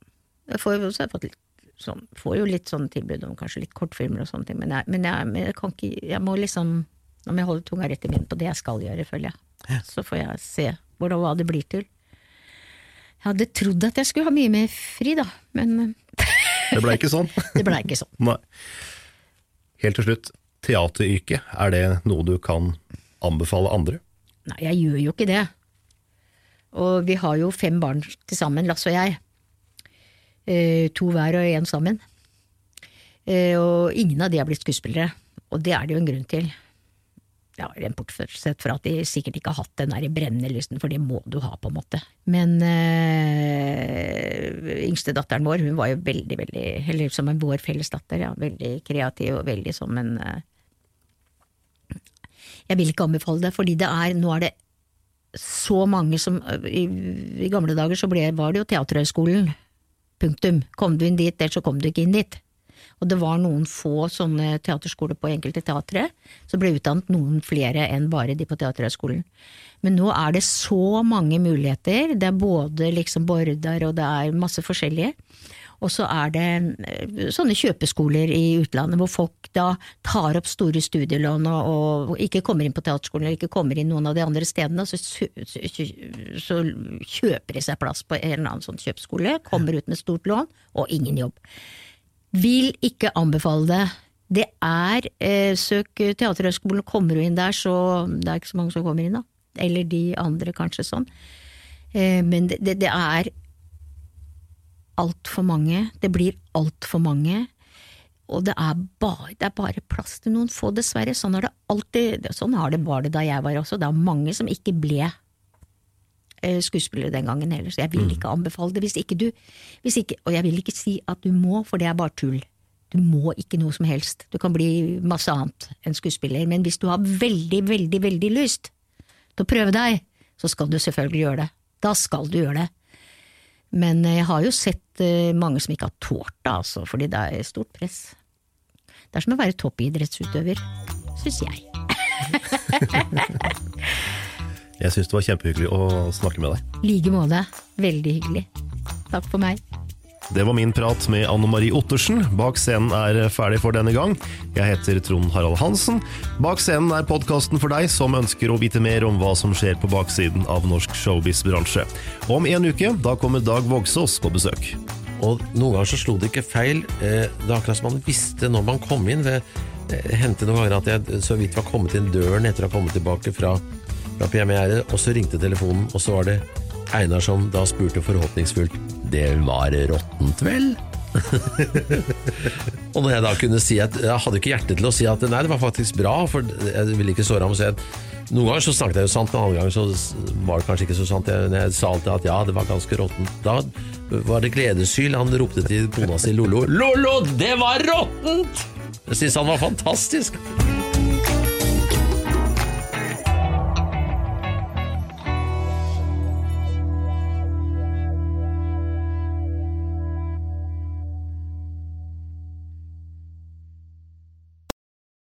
Jeg får, så har jeg fått litt sånn, får jo litt sånne tilbud om kanskje litt kortfilmer og sånne ting, men jeg, men jeg, men jeg kan ikke Jeg må liksom Nå må jeg holde tunga rett i munnen på det jeg skal gjøre, føler jeg. Så får jeg se hvor og hva det blir til. Jeg hadde trodd at jeg skulle ha mye mer fri, da, men Det ble ikke sånn. det blei ikke sånn. Nei. Helt til slutt, teateryrket, er det noe du kan anbefale andre? Nei, jeg gjør jo ikke det. Og vi har jo fem barn til sammen, Lasse og jeg. Eh, to hver og én sammen. Eh, og ingen av de har blitt skuespillere. Og det er det jo en grunn til. Ja, Rent sett fra at de sikkert ikke har hatt den der brennende lysten, for det må du ha, på en måte. Men yngste yngstedatteren vår, hun var jo veldig, veldig Eller som en vår felles datter, ja. Veldig kreativ og veldig som en øh. Jeg vil ikke anbefale det, fordi det er Nå er det så mange som I, i gamle dager så ble, var det jo Teaterhøgskolen. Punktum. Kom du inn dit, eller så kom du ikke inn dit. Og det var noen få sånne teaterskoler på enkelte teatre, så ble utdannet noen flere enn bare de på Teaterhøgskolen. Men nå er det så mange muligheter. Det er både liksom Bordar og det er masse forskjellige. Og så er det eh, sånne kjøpeskoler i utlandet hvor folk da tar opp store studielån og, ikke kommer inn på teaterskolen eller ikke kommer inn noen av de andre stedene, så, så kjøper de seg plass på en eller annen sånn kjøpeskole, kommer ut med stort lån og ingen jobb. Vil ikke anbefale det. Det er eh, Søk Teaterhøgskolen, kommer du inn der, så det er ikke så mange som kommer inn, da. Eller de andre, kanskje sånn. Eh, men det, det, det er altfor mange. Det blir altfor mange. Og det er, bare, det er bare plass til noen få, dessverre. Sånn, har det alltid, sånn har det, var det da jeg var også. Det er mange som ikke ble skuespillere den gangen heller, så jeg vil ikke anbefale det. Hvis ikke du hvis ikke, Og jeg vil ikke si at du må, for det er bare tull. Du må ikke noe som helst. Du kan bli masse annet enn skuespiller, men hvis du har veldig, veldig, veldig lyst til å prøve deg, så skal du selvfølgelig gjøre det. Da skal du gjøre det. Men jeg har jo sett eh, mange som ikke har tålt det, altså, fordi det er stort press. Det er som å være toppidrettsutøver, syns jeg. Jeg syns det var kjempehyggelig å snakke med deg. Like måte. Veldig hyggelig. Takk for meg. Det var min prat med Anne Marie Ottersen. Bak scenen er ferdig for denne gang. Jeg heter Trond Harald Hansen. Bak scenen er podkasten for deg som ønsker å vite mer om hva som skjer på baksiden av norsk showbiz-bransje. Om en uke da kommer Dag Vågsås på besøk. Og noen ganger så slo det ikke feil. Eh, Det er akkurat som man visste når man kom inn. Ved Det hendte noen ganger at jeg så vidt var kommet inn døren etter å ha kommet tilbake fra, fra hjemmegjerdet, og så ringte telefonen, og så var det Einar som da spurte forhåpningsfullt Det var råttent, vel? og når jeg da kunne si at Jeg hadde ikke hjerte til å si at nei, det var faktisk bra, for jeg ville ikke såre ham. Så jeg, noen ganger så snakket jeg jo sant, men andre ganger så var det kanskje ikke så sant. Jeg, jeg sa alltid at ja, det var ganske råttent. Da var det gledeshyl. Han ropte til kona si Lollo Lollo, det var råttent! Jeg syntes han var fantastisk.